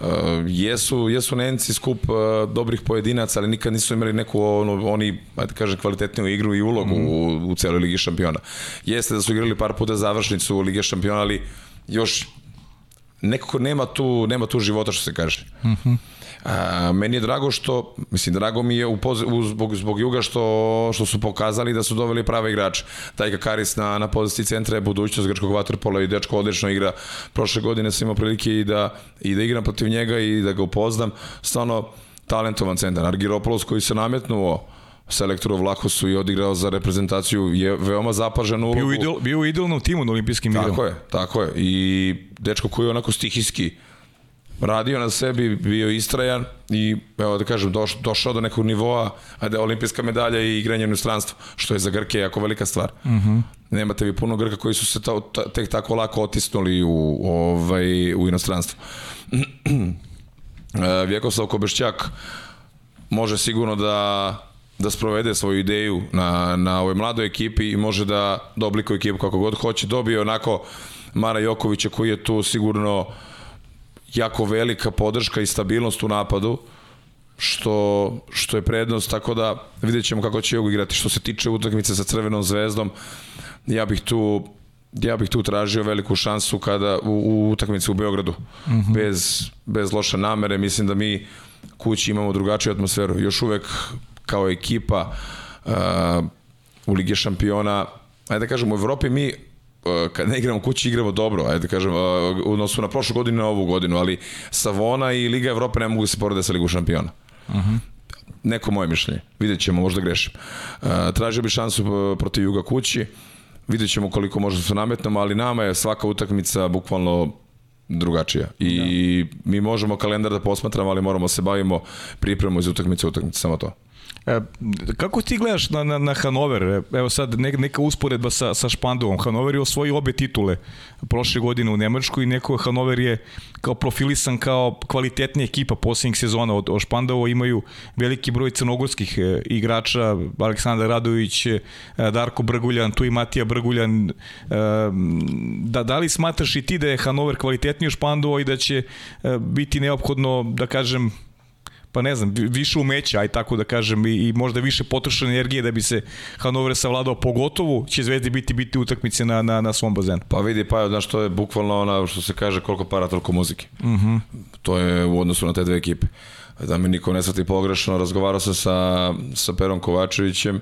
Speaker 3: Uh, jesu, jesu Nenci skup uh, dobrih pojedinaca, ali nikad nisu imali neku ono, oni, ajde kažem, kvalitetniju igru i ulogu mm. u, u celoj Ligi šampiona. Jeste da su igrali par puta završnicu u Lige šampiona, ali još nekako nema tu, nema tu života što se kaže. Mhm. Mm A, meni je drago što, mislim, drago mi je u poz, u, zbog, zbog Juga što, što su pokazali da su doveli prave igrače. Taj Kakaris na, na poziciji centra je budućnost grčkog vaterpola i dečko odlično igra. Prošle godine sam imao prilike i da, i da igram protiv njega i da ga upoznam. Stvarno talentovan centar. Argiropoulos koji se nametnuo selektoru Vlahosu i odigrao za reprezentaciju je veoma zapažen ulogu.
Speaker 1: Bio, idol, bio u idealnom timu na olimpijskim igrama.
Speaker 3: Tako je, tako je. I dečko koji je onako stihijski radio na sebi, bio istrajan i evo da kažem doš, došao do nekog nivoa, ajde olimpijska medalja i igranje u inostranstvu, što je za Grke jako velika stvar. Uh
Speaker 1: Mhm.
Speaker 3: -huh. Nemate vi puno Grka koji su se ta, ta, tek tako lako otisnuli u, ovaj, u inostranstvu. Vjekoslav Kobešćak može sigurno da da sprovede svoju ideju na, na ovoj mladoj ekipi i može da, da oblikuje ekipu kako god hoće. Dobio onako Mara Jokovića koji je tu sigurno jako velika podrška i stabilnost u napadu što, što je prednost, tako da vidjet ćemo kako će Jogo igrati. Što se tiče utakmice sa Crvenom zvezdom, ja bih tu ja bih tu tražio veliku šansu kada u, u utakmici u Beogradu. Mm -hmm. bez, bez loše namere, mislim da mi kući imamo drugačiju atmosferu. Još uvek kao ekipa uh, u Ligi šampiona, ajde da kažem, u Evropi mi kad ne igramo kući igramo dobro, ajde da kažem, u odnosu na prošlu godinu i na ovu godinu, ali Savona i Liga Evrope ne mogu da se porede sa Ligu šampiona. Uh -huh. Neko moje mišljenje. Vidjet ćemo, možda grešim. Tražio bi šansu protiv Juga kući, vidjet ćemo koliko možda se nametnemo, ali nama je svaka utakmica bukvalno drugačija. I da. mi možemo kalendar da posmatramo, ali moramo se bavimo pripremom iz utakmice u utakmice, samo to.
Speaker 1: E, kako ti gledaš na, na, na Hanover? Evo sad ne, neka usporedba sa, sa Špandovom. Hanover je osvojio obe titule prošle godine u Nemačkoj i neko Hanover je kao profilisan kao kvalitetnija ekipa posljednjih sezona od, od Špandovo. Imaju veliki broj crnogorskih e, igrača, Aleksandar Radović, e, Darko Brguljan, tu i Matija Brguljan. E, da, da li smatraš i ti da je Hanover kvalitetniji od Špandovo i da će e, biti neophodno, da kažem, pa ne znam, više umeća, aj tako da kažem, i, i možda više potrošene energije da bi se Hanover savladao, pogotovo će Zvezdi biti biti utakmice na, na, na svom bazenu.
Speaker 3: Pa vidi, pa znaš, to je bukvalno ona što se kaže koliko para, toliko muzike.
Speaker 1: Uh -huh.
Speaker 3: To je u odnosu na te dve ekipe. Da mi niko ne svati pogrešno, razgovarao sam sa, sa Perom Kovačevićem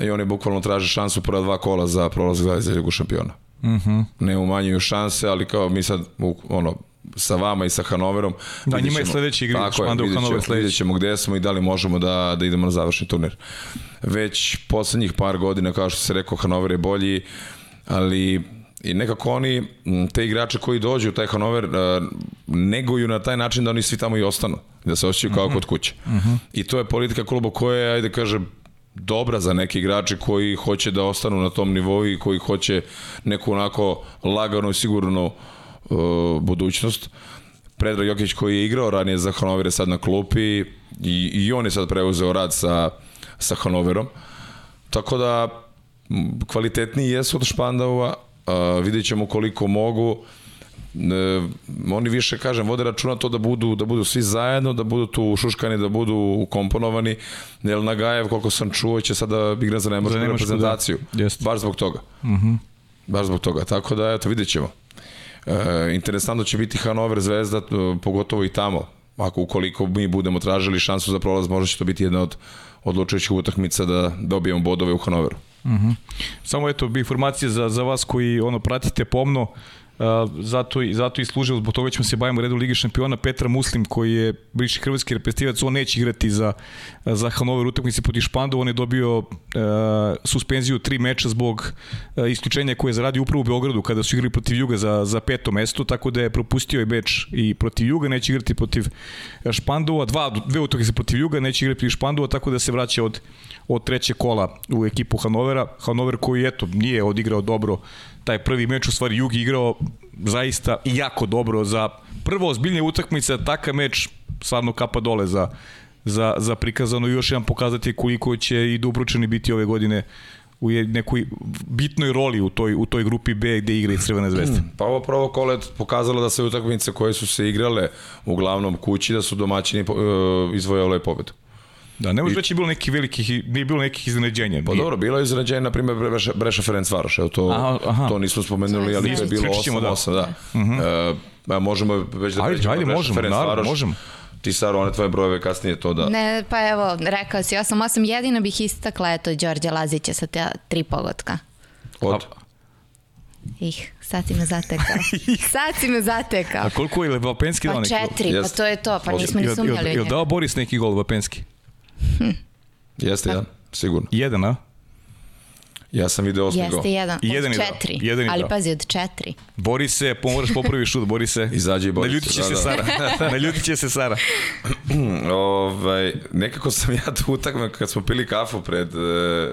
Speaker 3: i oni bukvalno traže šansu prva dva kola za prolazak za Ligu šampiona. -huh. ne umanjuju šanse, ali kao mi sad, ono, sa vama i sa Hanoverom.
Speaker 1: Da, njima je sledeći igri,
Speaker 3: tako je, vidjet
Speaker 1: Hanover sledeći.
Speaker 3: Vidjet ćemo gde smo i da li možemo da, da idemo na završni turnir. Već poslednjih par godina, kao što se rekao, Hanover je bolji, ali i nekako oni, te igrače koji dođu u taj Hanover, neguju na taj način da oni svi tamo i ostanu, da se osjećaju kao uh -huh. kod kuće. Uh -huh. I to je politika kluba koja je, ajde kažem, dobra za neke igrače koji hoće da ostanu na tom nivou i koji hoće neku onako lagano i sigurno uh, budućnost. Predrag Jokić koji je igrao ranije za Hanover je sad na klupi i, i on je sad preuzeo rad sa, sa Hanoverom. Tako da kvalitetniji jesu od Špandava, uh, vidjet ćemo koliko mogu. E, oni više kažem vode računa to da budu da budu svi zajedno, da budu tu šuškani, da budu ukomponovani. Jel Nagajev koliko sam čuo će sada igra za nemačku, za nemačku da. reprezentaciju. Da. Baš zbog toga. Mhm. Uh -huh. Baš zbog toga. Tako da eto videćemo. E, interesantno će biti Hanover Zvezda, e, pogotovo i tamo. Ako ukoliko mi budemo tražili šansu za prolaz, možda će to biti jedna od odlučujućih utakmica da dobijemo bodove u Hanoveru.
Speaker 1: Mhm. -huh. Samo eto, bi informacije za, za vas koji ono pratite pomno, zato, i, zato i služilo, zbog toga ćemo se bavimo redu Ligi šampiona, Petra Muslim koji je bivši hrvatski reprezentativac, on neće igrati za, za Hanover utakmice protiv Špandu, on je dobio uh, suspenziju tri meča zbog uh, isključenja koje je zaradio upravo u Beogradu kada su igrali protiv Juga za, za peto mesto, tako da je propustio i meč i protiv Juga, neće igrati protiv Špandova, dva, dve utakmice protiv Juga, neće igrati protiv Špandova, tako da se vraća od, od treće kola u ekipu Hanovera. Hanover koji, eto, nije odigrao dobro taj prvi meč u stvari Jugi igrao zaista jako dobro za prvo ozbiljnije utakmice, takav meč stvarno kapa dole za, za, za prikazano i još jedan pokazati koliko će i Dubručani biti ove godine u nekoj bitnoj roli u toj, u toj grupi B gde igra i Crvene zvezde.
Speaker 3: Pa ovo prvo kole pokazalo da se utakmice koje su se igrale uglavnom kući, da su domaćini uh, izvojale pobedu.
Speaker 1: Da, ne može reći bilo nekih velikih, nije bilo nekih iznenađenja.
Speaker 3: Pa dobro, bilo je iznenađenje, na primjer, Breša, Breša Ferenc Varoš, evo to, aha, aha. to nismo spomenuli, ali to je bilo 8-8, da. da. Uh -huh. e, možemo već da
Speaker 1: ajde, ajde, možemo, Ferenc naravno, Varoš. možemo.
Speaker 3: Ti, Saro, one tvoje brojeve kasnije to da...
Speaker 2: Ne, pa evo, rekao si 8-8, jedino bih istakla, eto, Đorđe Lazića sa te tri pogotka.
Speaker 3: Od?
Speaker 2: Ih, sad si me zatekao. sad si me zatekao.
Speaker 1: A koliko je Vapenski
Speaker 2: dao neki? Pa četiri, pa to je to, pa nismo ni sumnjali.
Speaker 1: Je dao Boris neki gol Vapenski?
Speaker 3: Hm. Jeste jedan, sigurno.
Speaker 1: Jedan, a?
Speaker 3: Ja sam video osmi
Speaker 2: Jeste
Speaker 3: gol.
Speaker 2: jedan, od jedan četiri. Jedan ali pazi, od četiri.
Speaker 1: Bori se, pomoraš popravi šut, bori se.
Speaker 3: Izađi i bori
Speaker 1: Naljutit će
Speaker 3: se,
Speaker 1: se
Speaker 3: da,
Speaker 1: Sara. Naljutit će se Sara.
Speaker 3: ovaj, nekako sam ja tu utakme, kad smo pili kafu pred, e,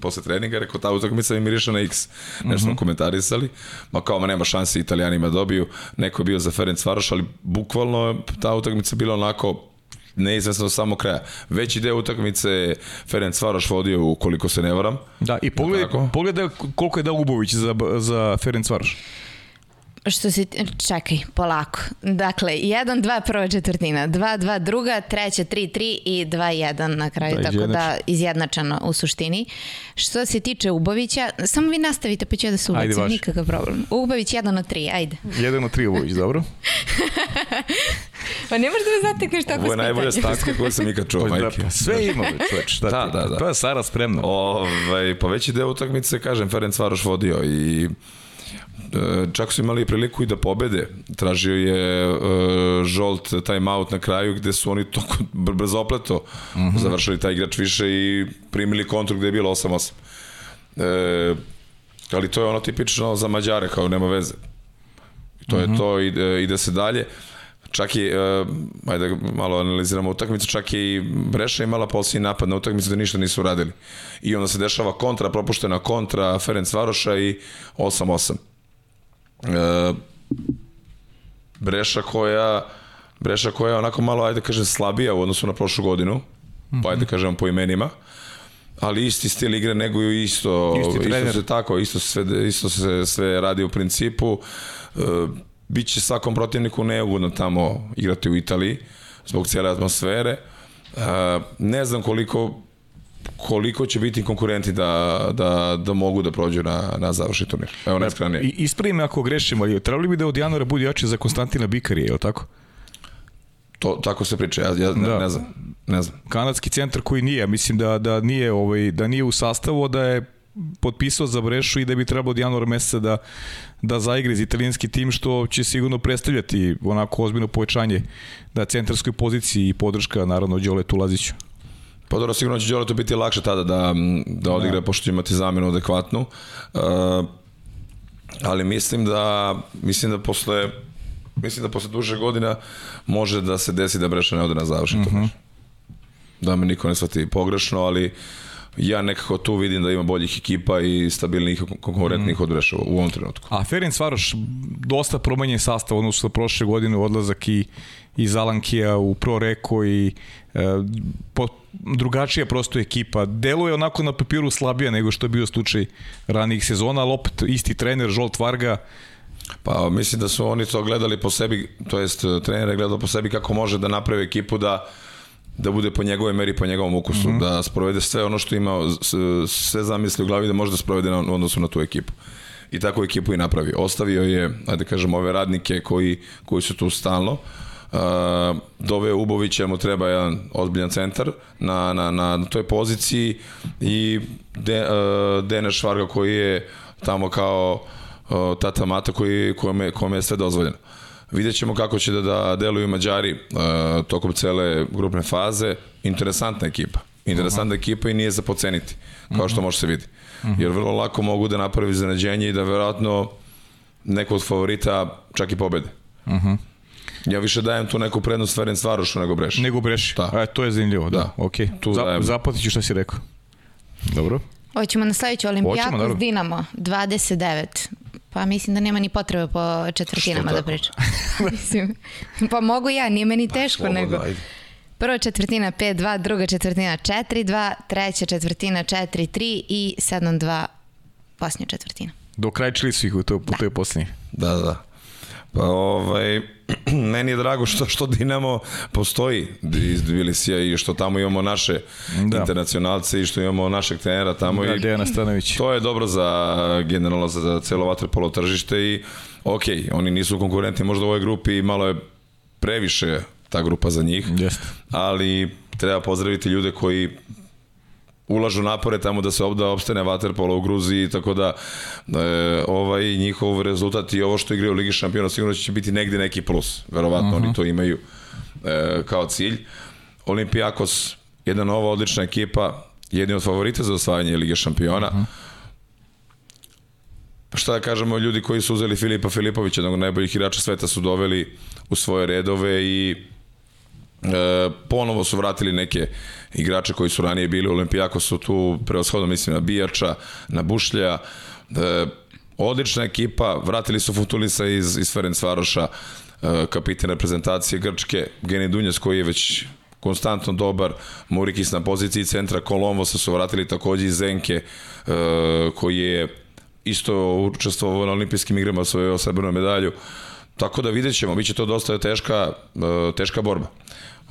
Speaker 3: posle treninga, rekao, ta utakmica mi miriša na X. Nešto mm -hmm. smo komentarisali. Ma kao, ma nema šanse, italijanima dobiju. Neko je bio za Ferenc Varoš, ali bukvalno ta utakmica bila onako neizvesno do samog kraja. Veći deo utakmice Ferenc Varoš vodio ukoliko se ne varam.
Speaker 1: Da, i pogledaj, pogledaj koliko je dao Ubović za, za Ferenc Varoš.
Speaker 2: Što si, čekaj, polako. Dakle, 1-2 prva četvrtina, 2-2 druga, treća 3-3 i 2-1 na kraju, da, tako da izjednačeno u suštini. Što se tiče Ubovića, samo vi nastavite pa ću ja da se ubacim, nikakav problem. Ubović 1 na 3, ajde.
Speaker 1: 1 na 3 Ubović, dobro.
Speaker 2: pa ne možeš da me zatekneš tako
Speaker 3: Ovo je najbolja stavka koju sam ikad čuo, majke.
Speaker 1: Pa sve ima, čoveč. Da, da, da. To je Sara spremna.
Speaker 3: Ovaj, pa veći deo utakmice, kažem, Ferenc Varoš vodio i čak su imali priliku i da pobede. Tražio je uh, Žolt timeout na kraju gde su oni to opleto uh mhm. -huh. završili taj igrač više i primili kontru gde je bilo 8-8. E, ali to je ono tipično za Mađare, kao nema veze. To uh -huh. je mhm. to, ide, ide se dalje. Čak i, uh, ajde malo analiziramo utakmicu, čak i Breša imala posljednji napad na utakmicu da ništa nisu radili. I onda se dešava kontra, propuštena kontra Ferenc Varoša i 8-8 e, Breša koja Breša koja je onako malo, ajde kažem, slabija u odnosu na prošlu godinu, mm -hmm. pa ajde kažem po imenima, ali isti stil igre nego isto, isto se tako, isto se, sve, isto se sve radi u principu. E, biće svakom protivniku neugodno tamo igrati u Italiji zbog cijele atmosfere. E, ne znam koliko koliko će biti konkurenti da, da, da mogu da prođu na, na završni turnir. Evo najskranije.
Speaker 1: I ispravi me ako grešimo, ali trebali bi da od januara bude jače za Konstantina Bikarije, je li tako?
Speaker 3: To, tako se priča, ja, ja ne, da. ne znam. Ne znam.
Speaker 1: Kanadski centar koji nije, mislim da, da nije ovaj da nije u sastavu, da je potpisao za Brešu i da bi trebalo od januara meseca da, da zaigre za italijanski tim, što će sigurno predstavljati onako ozbiljno povećanje na centarskoj poziciji i podrška naravno Đoletu Laziću.
Speaker 3: Pa dobro, sigurno će Đoletu biti lakše tada da, da odigra, da. pošto će imati zamenu adekvatnu. Uh, ali mislim da, mislim da posle mislim da posle duže godina može da se desi da Breša ne ode na završen mm -hmm. Da me niko ne shvati pogrešno, ali ja nekako tu vidim da ima boljih ekipa i stabilnih konkurentnih mm. od Brešova u ovom trenutku.
Speaker 1: A Ferenc Varoš, dosta promenjen sastav odnosno prošle godine odlazak i iz Alankija u Pro Reko i e, po, drugačija prosto ekipa. Deluje onako na papiru slabija nego što je bio slučaj ranijih sezona, ali opet isti trener, Žolt Varga,
Speaker 3: Pa mislim da su oni to gledali po sebi, to jest trener je gledao po sebi kako može da napravi ekipu da da bude po njegove meri, po njegovom ukusu, mm -hmm. da sprovede sve ono što ima, sve zamisli u glavi da može da sprovede na odnosu na tu ekipu. I tako ekipu i napravi. Ostavio je, ajde kažem, ove radnike koji, koji su tu stalno. Uh, doveo Ubovića, mu treba jedan ozbiljan centar na, na, na toj poziciji i De, uh, Dene Švarga koji je tamo kao uh, tata mata koji, kome, kome je sve dozvoljeno. Vidjet ćemo kako će da, da deluju Mađari uh, tokom cele grupne faze. Interesantna ekipa. Interesantna uh -huh. ekipa i nije za poceniti, kao što uh -huh. može se vidi. Uh -huh. Jer vrlo lako mogu da napravi zaneđenje i da verovatno neko od favorita čak i pobede. Uh -huh. Ja više dajem tu neku prednost Ferenc Varošu nego Breši.
Speaker 1: Nego Breši. Da. E, to je zanimljivo, da. da. Ok. Tu Zap, zaplatit ću šta si rekao. Dobro.
Speaker 2: Hoćemo na sledeću olimpijatu s Dinamo, 29. Pa mislim da nema ni potrebe po četvrtinama da pričam. mislim, pa mogu ja, nije meni teško pa, nego. Ajde. Prva četvrtina 5-2, druga četvrtina 4-2, treća četvrtina 4-3 i 7-2 posljednja četvrtina.
Speaker 1: Dokrajčili su ih u toj, da. toj posljednji.
Speaker 3: Da, da. Pa ovaj, meni je drago što, što Dinamo postoji iz Tbilisija i što tamo imamo naše da. internacionalce i što imamo našeg trenera tamo.
Speaker 1: Da, i Dejana Stanović.
Speaker 3: To je dobro za generalno za, za celo vaterpolo tržište i ok, oni nisu konkurenti možda u ovoj grupi i malo je previše ta grupa za njih,
Speaker 1: Jeste.
Speaker 3: ali treba pozdraviti ljude koji ulažu napore tamo da se obda opstane Waterpolo u Gruziji, tako da e, ovaj njihov rezultat i ovo što igraju u Ligi šampiona sigurno će biti negde neki plus. Verovatno uh -huh. oni mhm. to imaju e, kao cilj. Olimpijakos, jedna nova odlična ekipa, jedni od favorita za osvajanje Lige šampiona. Uh -huh. Pa šta da kažemo, ljudi koji su uzeli Filipa Filipovića, jednog najboljih igrača sveta, su doveli u svoje redove i E, ponovo su vratili neke igrače koji su ranije bili u Olimpijako su tu preoshodno mislim na Bijača, na Bušlja e, odlična ekipa vratili su Futulisa iz, iz Ferencvaroša e, kapitan reprezentacije Grčke Geni Dunjas koji je već konstantno dobar, Murikis na poziciji centra, Kolomvosa su vratili takođe iz Zenke, e, koji je isto učestvovao na olimpijskim igrama, svoju srebrnu medalju. Tako da vidjet ćemo, bit će to dosta teška, e, teška borba.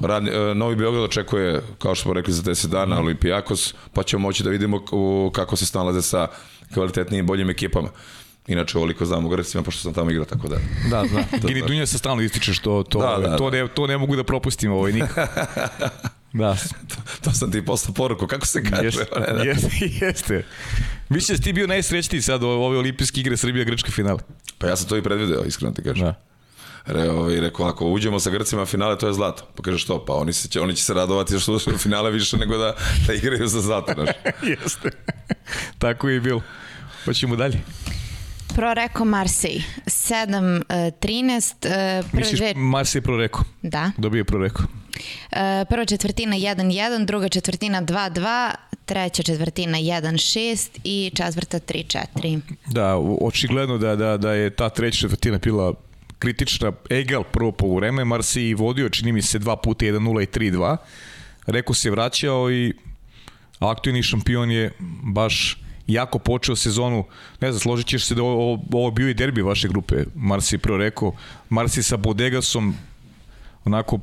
Speaker 3: Rad, e, Novi Beograd očekuje, kao što smo rekli, za 10 dana mm. Olimpijakos, pa ćemo moći da vidimo kako se snalaze sa kvalitetnijim, boljim ekipama. Inače, ovoliko znam u Grecima, pošto sam tamo igrao, tako da...
Speaker 1: Da, da. Gini Dunja se stalno ističe što to, da, da, to, da. Ne, to ne mogu da propustim ovaj nikad. Da.
Speaker 3: to, to sam ti poslao poruku, kako se kaže?
Speaker 1: Jeste, jeste, jeste. Mislim da si ti bio najsrećniji sad u ove olimpijske igre Srbija-Grčka finale.
Speaker 3: Pa ja sam to i predvideo, iskreno ti kažem. Da. Re, ovaj, rekao, ako uđemo sa Grcima finale, to je zlato. Pa kaže što? Pa oni, se, oni će se radovati što su finale više nego da, da igraju za zlato. Znaš.
Speaker 1: Jeste. Tako je i bilo. Hoćemo dalje.
Speaker 2: Proreko Marsej. 7-13.
Speaker 1: Uh, Misliš dve... Marsej Proreko?
Speaker 2: Da.
Speaker 1: Dobije Proreko.
Speaker 2: Uh, prva četvrtina 1-1, druga četvrtina 2-2, treća četvrtina 1-6 i četvrta 3-4.
Speaker 1: Da, očigledno da, da, da je ta treća četvrtina bila kritična Egal prvo po vreme, Marsi vodio, čini mi se, dva puta 1-0 i 3-2. Reko se vraćao i aktualni šampion je baš jako počeo sezonu, ne znam, složit ćeš se da ovo, ovo bio i derbi vaše grupe, Marsi prvo rekao, Marsi sa Bodegasom, onako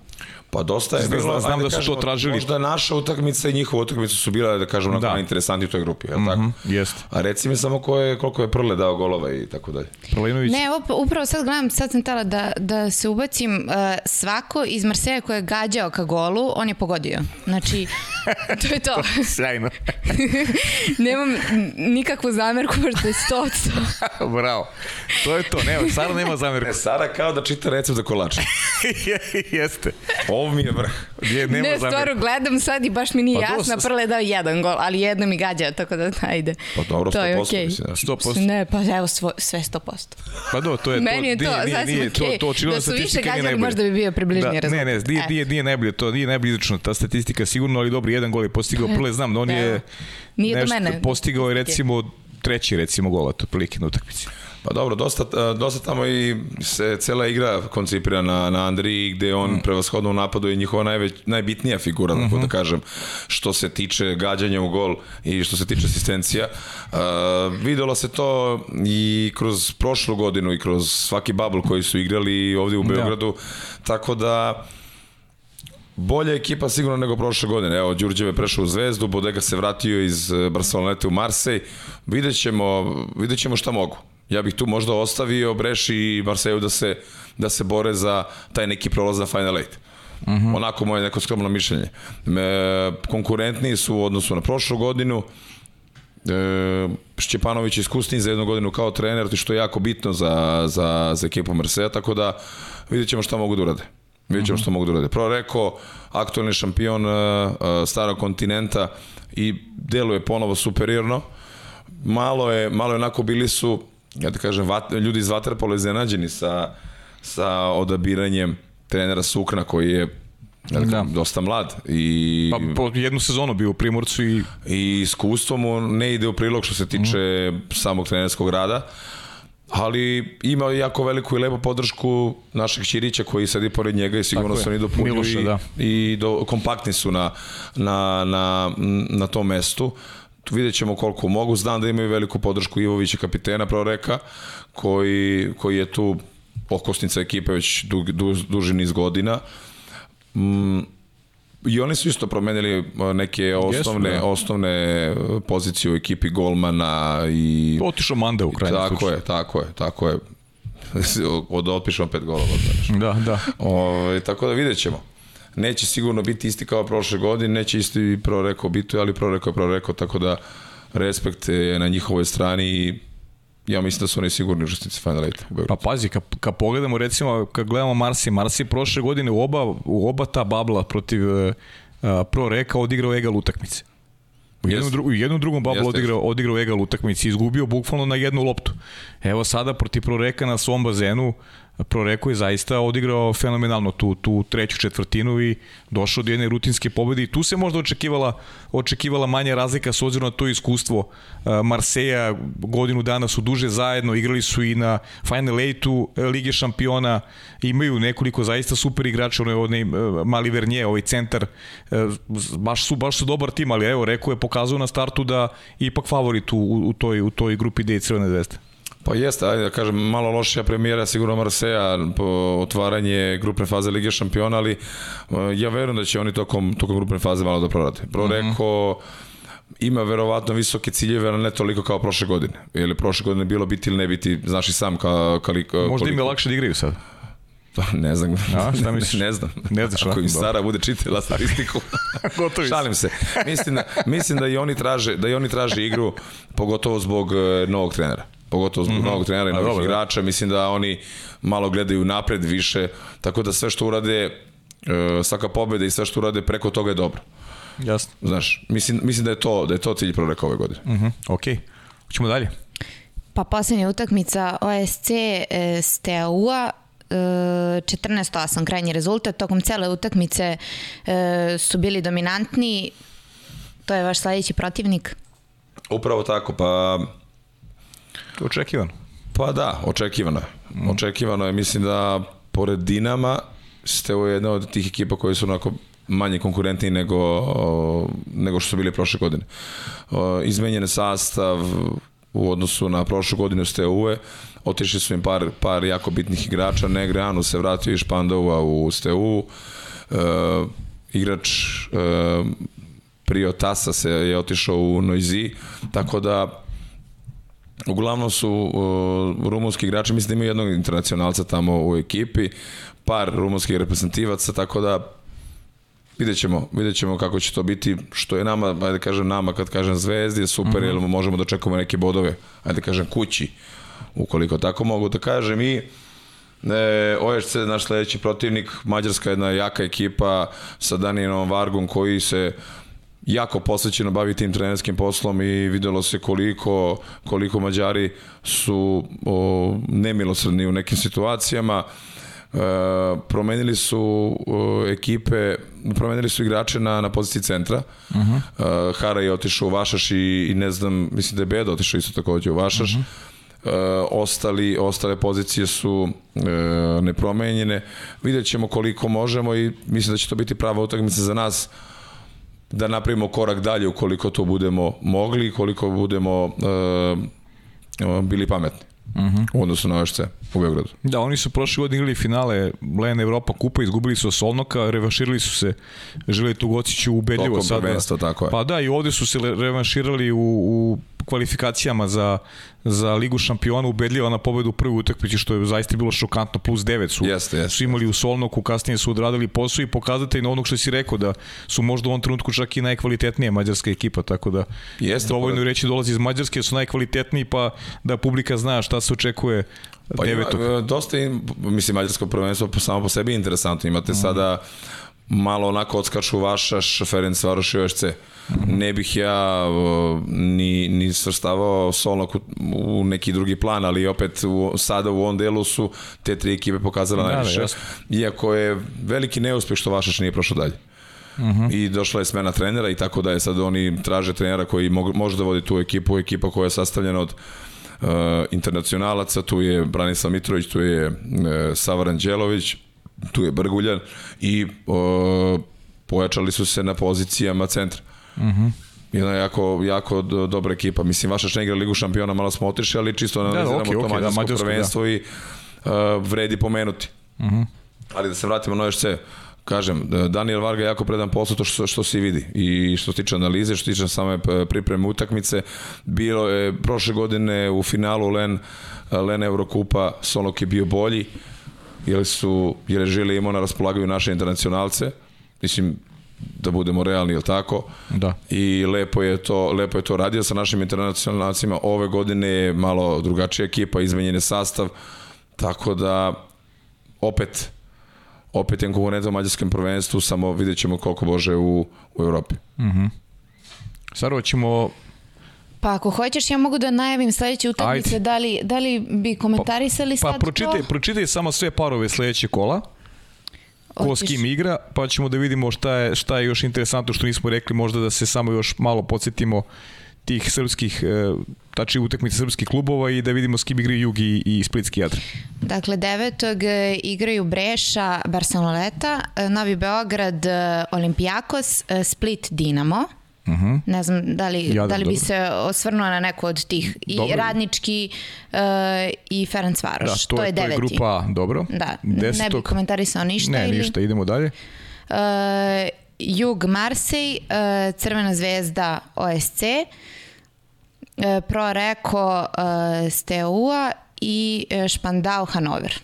Speaker 3: Pa dosta je
Speaker 1: bilo, znam da su kažemo, to tražili.
Speaker 3: Možda naša utakmica i njihova utakmica su bile, da kažemo, da. najinteresantniji u toj grupi, je mm -hmm, tako?
Speaker 1: Mhm, jest.
Speaker 3: A reci mi samo ko je, koliko je Prle dao golova i tako dalje.
Speaker 1: Prlinović.
Speaker 2: Ne, op, upravo sad gledam, sad sam tela da, da se ubacim, uh, svako iz Marseja koje je gađao ka golu, on je pogodio. Znači, to je to.
Speaker 1: Sjajno.
Speaker 2: Nemam nikakvu zamerku, pošto je 100
Speaker 1: Bravo. To je to. Nema, Sara nema zamjerku.
Speaker 3: E, Sara kao da čita recept za kolače.
Speaker 1: Jeste.
Speaker 3: Ovo mi je vrh.
Speaker 1: Je, nema
Speaker 2: Ne, stvarno gledam sad i baš mi nije
Speaker 3: Pa to
Speaker 2: jasno.
Speaker 3: s-
Speaker 2: Prle je dao jedan gol, ali jedno mi gađa, tako da ajde.
Speaker 3: Pa dobro,
Speaker 2: To je
Speaker 3: 100%,
Speaker 2: okej.
Speaker 3: mislim, znaš.
Speaker 1: 100%.
Speaker 2: Ne, pa evo svo, sve 100%.
Speaker 1: Pa do, to je
Speaker 2: Meni je to
Speaker 1: nije, nije, nije, to,
Speaker 2: okej.
Speaker 1: to očigledno
Speaker 2: Da su više gađali,
Speaker 1: najbolje.
Speaker 2: možda bi bio približniji
Speaker 1: da,
Speaker 2: rezultat.
Speaker 1: Ne, ne, nije, nije, nije najbolje, to nije najbolje izračeno, ta statistika sigurno, ali dobro, jedan gol je postigao, prle znam da on
Speaker 2: Da.
Speaker 1: je
Speaker 2: Nije do
Speaker 1: nešto
Speaker 2: mene.
Speaker 1: postigao je recimo treći recimo gol, to prilike na utakmici.
Speaker 3: Pa dobro, dosta, e, dosta tamo i se cela igra koncipira na, na Andriji gde on mm. prevashodno u napadu je njihova najveć, najbitnija figura, mm -hmm. da kažem, što se tiče gađanja u gol i što se tiče asistencija. Uh, videlo se to i kroz prošlu godinu i kroz svaki bubble koji su igrali ovdje u Beogradu, tako da bolja ekipa sigurno nego prošle godine. Evo, Đurđev je prešao u Zvezdu, Bodega se vratio iz e, Barcelonete u Marsej. Vidjet ćemo, vidjet ćemo šta mogu. Ja bih tu možda ostavio Breši i Marseju da se, da se bore za taj neki prolaz na Final Eight. Mm -hmm. Onako moje neko skromno mišljenje. E, konkurentniji su u odnosu na prošlu godinu. E, Šćepanović je iskusniji za jednu godinu kao trener, što je jako bitno za, za, za ekipu Marseja, tako da vidjet ćemo šta mogu da urade. Vidjet ćemo što mogu da urade. Prvo rekao, aktualni šampion uh, uh, starog kontinenta i deluje ponovo superiorno. Malo je, malo je onako bili su, ja da kažem, vat, ljudi iz Vaterpola iznenađeni sa, sa odabiranjem trenera Sukna koji je ja da dosta mlad i
Speaker 1: Pa po jednu sezonu bio u Primorcu i
Speaker 3: i iskustvo mu ne ide u prilog što se tiče mm. samog trenerskog rada ali ima jako veliku i lepu podršku našeg Ćirića koji sedi pored njega i sigurno
Speaker 1: Tako
Speaker 3: se oni dopunjuju
Speaker 1: Miloša,
Speaker 3: i,
Speaker 1: da.
Speaker 3: i do, kompaktni su na, na, na, na tom mestu tu vidjet ćemo koliko mogu znam da imaju veliku podršku Ivovića kapitena Proreka koji, koji je tu okosnica ekipe već du, du, duži niz godina mm, I oni su isto promenili uh, neke osnovne,
Speaker 1: da.
Speaker 3: osnovne uh, pozicije u ekipi golmana i
Speaker 1: otišao Manda u krajnjem
Speaker 3: tako
Speaker 1: slučaju.
Speaker 3: je, tako je, tako je. Od otpišemo pet golova. Znaš.
Speaker 1: Da, da.
Speaker 3: Ove, tako da vidjet ćemo. Neće sigurno biti isti kao prošle godine, neće isti i proreko biti, ali proreko je proreko, tako da respekt je na njihovoj strani i ja mislim da su oni sigurni učesnici Final Eight. u Beogradu.
Speaker 1: Pa pazi, kad, kad pogledamo recimo, kad gledamo Marsi, Marsi je prošle godine u oba, u oba ta babla protiv uh, Pro Reka odigrao egal utakmice. U jednom, dru, u jednom drugom bablu
Speaker 3: Jeste,
Speaker 1: odigrao, odigrao egal utakmici i izgubio bukvalno na jednu loptu. Evo sada protiv Pro Reka na svom bazenu Pro Reko je zaista odigrao fenomenalno tu, tu treću četvrtinu i došao do jedne rutinske pobede i tu se možda očekivala, očekivala manja razlika s obzirom na to iskustvo uh, Marseja, godinu dana su duže zajedno, igrali su i na Final Eightu uh, Lige šampiona, imaju nekoliko zaista super igrača, onaj, onaj uh, Mali Vernje, ovaj centar, baš su, baš su dobar tim, ali evo, Reko je pokazao na startu da ipak favorit u, u, toj, u toj grupi D Crvene zvezde.
Speaker 3: Pa jeste, ajde da kažem, malo lošija premijera sigurno Marseja po otvaranje grupne faze Lige šampiona, ali uh, ja verujem da će oni tokom, tokom grupne faze malo da prorade. Pro rekao, ima verovatno visoke ciljeve, ali ne toliko kao prošle godine. Ili prošle godine bilo biti ili ne biti, znaš i sam ka, koliko...
Speaker 1: Možda im je lakše da igraju sad.
Speaker 3: Ne znam.
Speaker 1: A, šta misliš?
Speaker 3: ne znam.
Speaker 1: Ne znaš,
Speaker 3: Ako im. Sara bude čitala statistiku.
Speaker 1: Gotovi.
Speaker 3: Šalim se. Mislim da, mislim da i oni traže, da i oni traže igru pogotovo zbog e, novog trenera. Pogotovo zbog mm -hmm. novog trenera i novih
Speaker 1: dobro, da.
Speaker 3: igrača. Mislim da oni malo gledaju napred više. Tako da sve što urade e, svaka pobeda i sve što urade preko toga je dobro.
Speaker 1: Jasno.
Speaker 3: Znaš, mislim, mislim da je to da je to cilj proreka ove godine.
Speaker 1: Mhm, -huh. okej. Okay. Hoćemo dalje.
Speaker 2: Pa posljednja utakmica OSC e, Steaua e, 14-8 krajnji rezultat. Tokom cele utakmice e, su bili dominantni. To je vaš sledeći protivnik.
Speaker 3: Upravo tako, pa
Speaker 1: očekivano.
Speaker 3: Pa da, očekivano je. Očekivano je, mislim da pored Dinama ste ovo jedna od tih ekipa koje su onako manje konkurentni nego, nego što su bili prošle godine. Izmenjen je sastav u odnosu na prošlu godinu ste uve, otišli su im par, par jako bitnih igrača, Negreanu se vratio iz Špandova u Steu, e, igrač e, Prio Tasa se je otišao u Noizi, tako da Uglavnom su uh, rumunski igrači, mislim da imaju jednog internacionalca tamo u ekipi, par rumunskih reprezentativaca, tako da Vidjet ćemo, vidjet ćemo kako će to biti, što je nama, ajde da kažem nama, kad kažem zvezdi, je super, mm -hmm. jer možemo da čekamo neke bodove, ajde da kažem kući, ukoliko tako mogu da kažem i E, OSC je naš sledeći protivnik, Mađarska je jedna jaka ekipa sa Danijelom Vargom koji se jako posvećeno bavi tim trenerskim poslom i videlo se koliko, koliko Mađari su o, nemilosredni u nekim situacijama. E, promenili su o, ekipe, promenili su igrače na, na poziciji centra. Uh -huh. e, Hara je otišao u Vašaš i, i ne znam, mislim da je Bedo otišao isto takođe u Vašaš. Uh -huh. E, ostali, ostale pozicije su e, nepromenjene. Vidjet ćemo koliko možemo i mislim da će to biti prava utakmica za nas da napravimo korak dalje ukoliko to budemo mogli, koliko budemo e, bili pametni. Uh -huh. u odnosu na OSC u Beogradu.
Speaker 1: Da, oni su prošle godine igrali finale Len Evropa kupa, izgubili su Solnoka, revanširali su se, želi tu Gociću ubedljivo sada.
Speaker 3: tako je.
Speaker 1: Pa da, i ovde su se revanširali u, u kvalifikacijama za, za Ligu šampiona ubedljiva na pobedu u prvoj utakmici što je zaista bilo šokantno plus 9 su,
Speaker 3: jeste, jeste.
Speaker 1: su imali u Solnoku, kasnije su odradili posao i pokazatelj na onog što si rekao da su možda u ovom trenutku čak i najkvalitetnija mađarska ekipa, tako da jeste, dovoljno pa... reći dolazi iz Mađarske, su najkvalitetniji pa da publika zna šta se očekuje
Speaker 3: Pa devetog. ima, dosta, mislim, mađarsko prvenstvo samo po sebi interesantno. Imate mm. sada malo onako odskaču Vašaš, Ferenc Varoš i OSC. Ne bih ja ni, ni svrstavao Solnak u, u neki drugi plan, ali opet u, sada u ovom delu su te tri ekipe pokazala da, najviše. Da, Iako je veliki neuspeh što Vašaš nije prošao dalje. Uh mhm. -huh. i došla je smena trenera i tako da je sad oni traže trenera koji može da vodi tu ekipu, ekipa koja je sastavljena od uh, internacionalaca, tu je Branislav Mitrović, tu je uh, Savaran Đelović, tu je Brguljan i uh, pojačali su se na pozicijama centra. Uh mhm. -huh. Jedna jako, jako do, dobra ekipa. Mislim, vaša ne igra Ligu šampiona, malo smo otišli, ali čisto da, analiziramo da, okay, to okay, mađarsko, da, mađarsko prvenstvo da. i uh, vredi pomenuti. Uh mhm. -huh. Ali da se vratimo na OSC, kažem, Daniel Varga je jako predan posao to što, što se vidi i što se tiče analize, što se tiče same pripreme utakmice. Bilo je prošle godine u finalu Len, Len Eurokupa, Solok je bio bolji, jer, su, jer je Žili imao na raspolaganju naše internacionalce, mislim, da budemo realni, je tako?
Speaker 1: Da.
Speaker 3: I lepo je to, lepo je to radio sa našim internacionalcima. Ove godine je malo drugačija ekipa, izmenjen je sastav, tako da opet opet je konkurenta u mađarskom prvenstvu, samo vidjet ćemo koliko bože u, u Evropi.
Speaker 1: Mm -hmm. Sarova ćemo
Speaker 2: Pa ako hoćeš, ja mogu da najavim sledeće utakmice, da li, da li bi komentarisali
Speaker 1: pa,
Speaker 2: sad
Speaker 1: pa, pročitaj,
Speaker 2: to?
Speaker 1: pročitaj samo sve parove sledeće kola ko s kim igra, pa ćemo da vidimo šta je, šta je još interesantno što nismo rekli, možda da se samo još malo podsjetimo tih srpskih e, tači utakmice srpskih klubova i da vidimo s kim igraju Jug i, i Splitski Jadran.
Speaker 2: Dakle, devetog e, igraju Breša, Barceloneta, e, Novi Beograd, Olimpijakos, Split, Dinamo. Uh mhm. -huh. Ne znam da li, Jadan, da li bi dobro. se osvrnuo na neko od tih. I dobro. Radnički uh, i Ferenc Varoš. Da,
Speaker 1: to, to je, je deveti. To je grupa dobro.
Speaker 2: Da, Desetog... ne bih komentarisao ništa.
Speaker 1: Ne, ili... ništa, idemo dalje.
Speaker 2: Uh, Jug Marsej, uh, Crvena zvezda OSC, uh, Pro Reko uh, Steaua i uh, Špandau Hanover.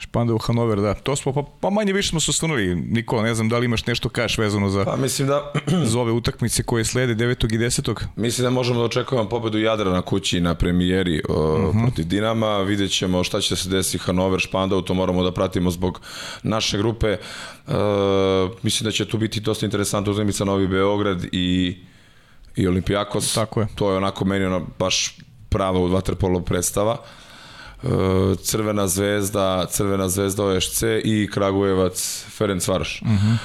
Speaker 1: Španda u Hanover, da. To smo, pa, pa manje više smo se osvrnuli. Nikola, ne znam da li imaš nešto kaš vezano za,
Speaker 3: pa, mislim da...
Speaker 1: za ove utakmice koje slede 9. i 10.
Speaker 3: Mislim da možemo da očekujemo pobedu Jadra na kući na premijeri uh, uh -huh. protiv Dinama. Vidjet ćemo šta će se desiti Hanover, Španda, to moramo da pratimo zbog naše grupe. Uh, mislim da će tu biti dosta interesantna utakmica Novi Beograd i i Olimpijakos.
Speaker 1: Tako je.
Speaker 3: To je onako meni ono baš prava u vaterpolo predstava. Uh, E, Crvena zvezda, Crvena zvezda OSC i Kragujevac Ferenc Varoš. Uh mhm. -huh.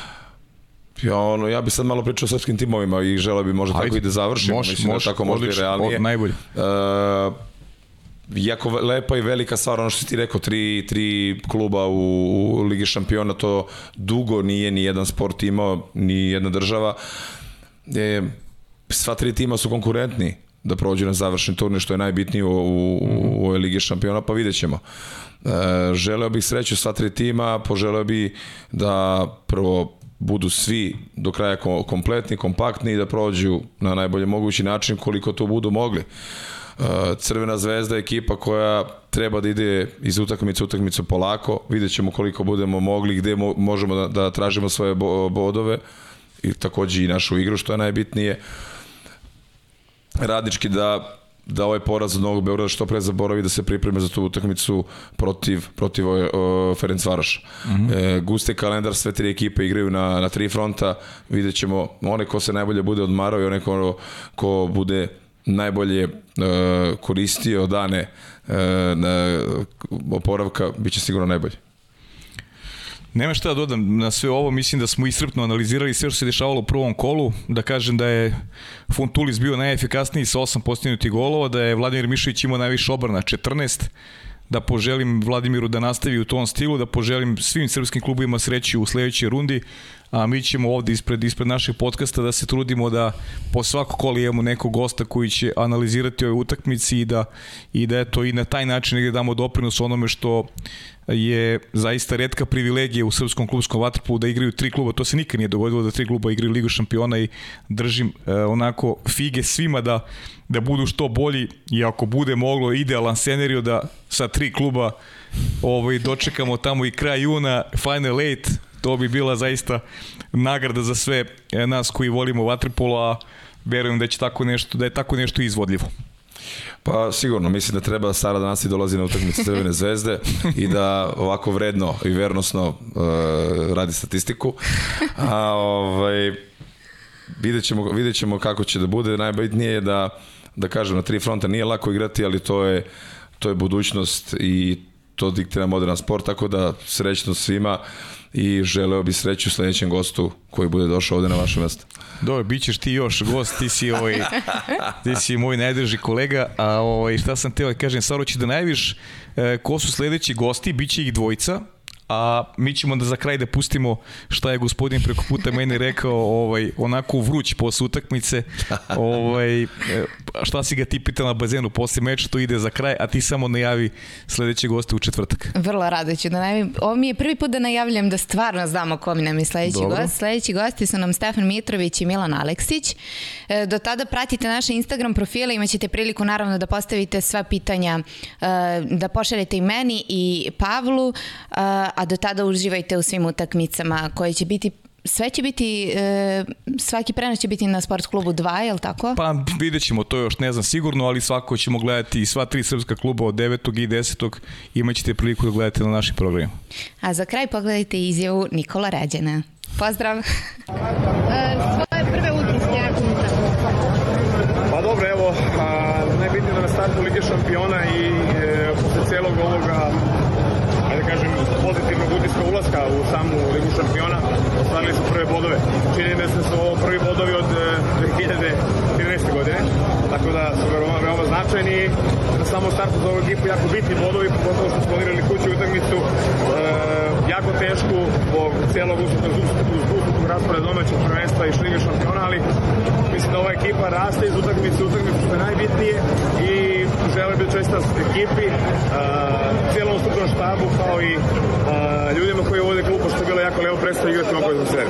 Speaker 3: Ja, ono, ja bih sad malo pričao o srpskim timovima i želeo bi možda Ajde. tako i da završim. Moš, Mislim moš, da tako možda i realnije.
Speaker 1: Od, najbolje. Uh,
Speaker 3: jako lepa i velika stvar, ono što si ti rekao, tri, tri kluba u, u Ligi šampiona, to dugo nije ni jedan sport imao, ni jedna država. E, sva tri tima su konkurentni da prođe na završni turnir, što je najbitnije u, u, u ovoj Ligi šampiona, pa vidjet ćemo. E, želeo bih sreću sva tri tima, poželeo bih da prvo budu svi do kraja kompletni, kompaktni i da prođu na najbolji mogući način koliko to budu mogli. Crvena zvezda je ekipa koja treba da ide iz utakmice utakmicu polako, vidjet ćemo koliko budemo mogli, gde možemo da, da tražimo svoje bodove i takođe i našu igru što je najbitnije. Radnički da da ovaj poraz od Novog Beograda što pre zaboravi da se pripreme za tu utakmicu protiv, protiv uh, Ferenc Varoš. Mm -hmm. e, guste kalendar, sve tri ekipe igraju na, na tri fronta, vidjet ćemo one ko se najbolje bude odmarao i one ko, ko bude najbolje uh, koristio dane uh, na oporavka, bit će sigurno najbolje.
Speaker 1: Nema šta da dodam na sve ovo, mislim da smo iscrpno analizirali sve što se dešavalo u prvom kolu, da kažem da je Funtulis bio najefikasniji sa 8 postignutih golova, da je Vladimir Mišović imao najviše obrana 14, da poželim Vladimiru da nastavi u tom stilu, da poželim svim srpskim klubovima sreću u sledećoj rundi, a mi ćemo ovde ispred, ispred našeg podcasta da se trudimo da po svako koli imamo nekog gosta koji će analizirati ove utakmici i da, i da eto i na taj način negde damo doprinos onome što je zaista redka privilegija u srpskom klubskom vaterpolu da igraju tri kluba. To se nikad nije dogodilo da tri kluba igraju Ligu šampiona i držim e, onako fige svima da da budu što bolji i ako bude moglo idealan scenario da sa tri kluba ovaj, dočekamo tamo i kraj juna, Final Eight, to bi bila zaista nagrada za sve e, nas koji volimo vaterpolo, a verujem da će tako nešto, da je tako nešto izvodljivo.
Speaker 3: Pa sigurno, mislim da treba Sara da nas i dolazi na utakmicu Crvene zvezde i da ovako vredno i vernosno uh, radi statistiku. A ovaj, vidjet, ćemo, vidjet ćemo kako će da bude. Najbitnije je da, da kažem, na tri fronta nije lako igrati, ali to je, to je budućnost i to diktira moderan sport, tako da srećno svima i želeo bi sreću sledećem gostu koji bude došao ovde na vaše mesto.
Speaker 1: Dobro, bit ćeš ti još gost, ti si, ovaj, ti si moj najdrži kolega, a ovaj, šta sam teo da kažem, stvarno ću da najviš e, ko su sledeći gosti, bit će ih dvojica, a mi ćemo da za kraj da pustimo šta je gospodin preko puta meni rekao ovaj, onako vruć posle utakmice ovaj, e, šta si ga ti pitala na bazenu posle meča, to ide za kraj, a ti samo najavi sledeće goste u četvrtak.
Speaker 2: Vrlo rado ću da najavim. Ovo mi je prvi put da najavljam da stvarno znamo ko mi nam je sledeći Dobro. gost. Sledeći gosti su nam Stefan Mitrović i Milan Aleksić. E, do tada pratite naše Instagram profile, imaćete priliku naravno da postavite sva pitanja, e, da pošaljete i meni i Pavlu, a do tada uživajte u svim utakmicama koje će biti sve će biti, e, svaki prenos će biti na Sport klubu 2, je li tako?
Speaker 1: Pa vidjet ćemo to još, ne znam sigurno, ali svako ćemo gledati sva tri srpska kluba od 9. i 10. imaćete priliku da gledate na našim programima.
Speaker 2: A za kraj pogledajte izjavu Nikola Rađena. Pozdrav! e,
Speaker 4: svoje prve utiske
Speaker 9: Pa dobro, evo, a, najbitnije da na startu Lige šampiona i e, posle celog ovoga kažem, pozitivnog utiska ulaska u samu Ligu šampiona, ostvarili su prve bodove. Čini mi se da su ovo prvi bodovi od 2013. E, godine, tako da su veoma, veoma značajni. Na samom startu za ovu ekipu jako bitni bodovi, pogotovo što smo odigrali kuću utakmicu, e, jako tešku zbog celog usutnog rasporeda domaćeg prvenstva i Lige šampiona, ali mislim da ova ekipa raste iz utakmice u utakmicu što je najbitnije i želim da čestam ekipi, uh, cijelom strukturnom štabu, kao i uh, ljudima koji vode klub, što je bilo jako lepo predstav igrati ovako za sve.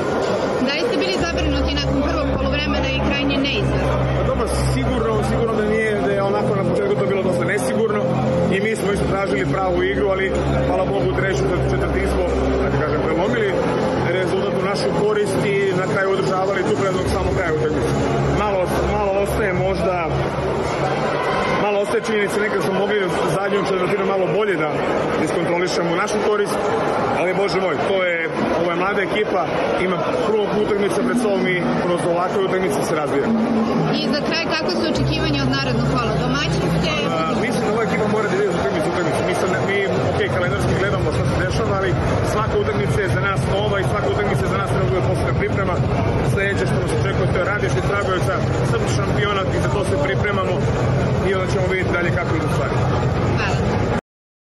Speaker 4: Da li ste bili zabrinuti nakon prvog polovremena i krajnje neizvesno?
Speaker 9: Pa dobro, sigurno, sigurno da nije, da je onako na početku to bilo dosta nesigurno i mi smo isto tražili pravu igru, ali hvala Bogu u treću četvrtini smo, da kažem, prelomili rezultat u našu korist i na kraju održavali tu prednog samo kraja utakmice. Malo, malo ostaje možda malo ostaje činjenica nekada smo mogli zadnju četvrtinu malo bolje da iskontrolišemo našu korist, ali bože moj, to je, ovo je mlada ekipa, ima prvo utakmica pred sobom i kroz ovakve utakmice se razvija.
Speaker 4: I za kraj, kako su očekivanja od narodnog kola? Domaćinske?
Speaker 9: Mislim da ova ekipa mora da ide za utakmicu utakmicu. Mi, sam, mi ok, kalendarski gledamo šta se dešava, ali svaka utakmica je za nas nova i svaka utakmica je za nas treba da posle priprema. Sledeće što nas očekuje to je Radeš i Tragojevca, srpski šampionat i za to se pripremamo i onda ćemo vidjeti dalje kako idu stvari.
Speaker 4: Hvala.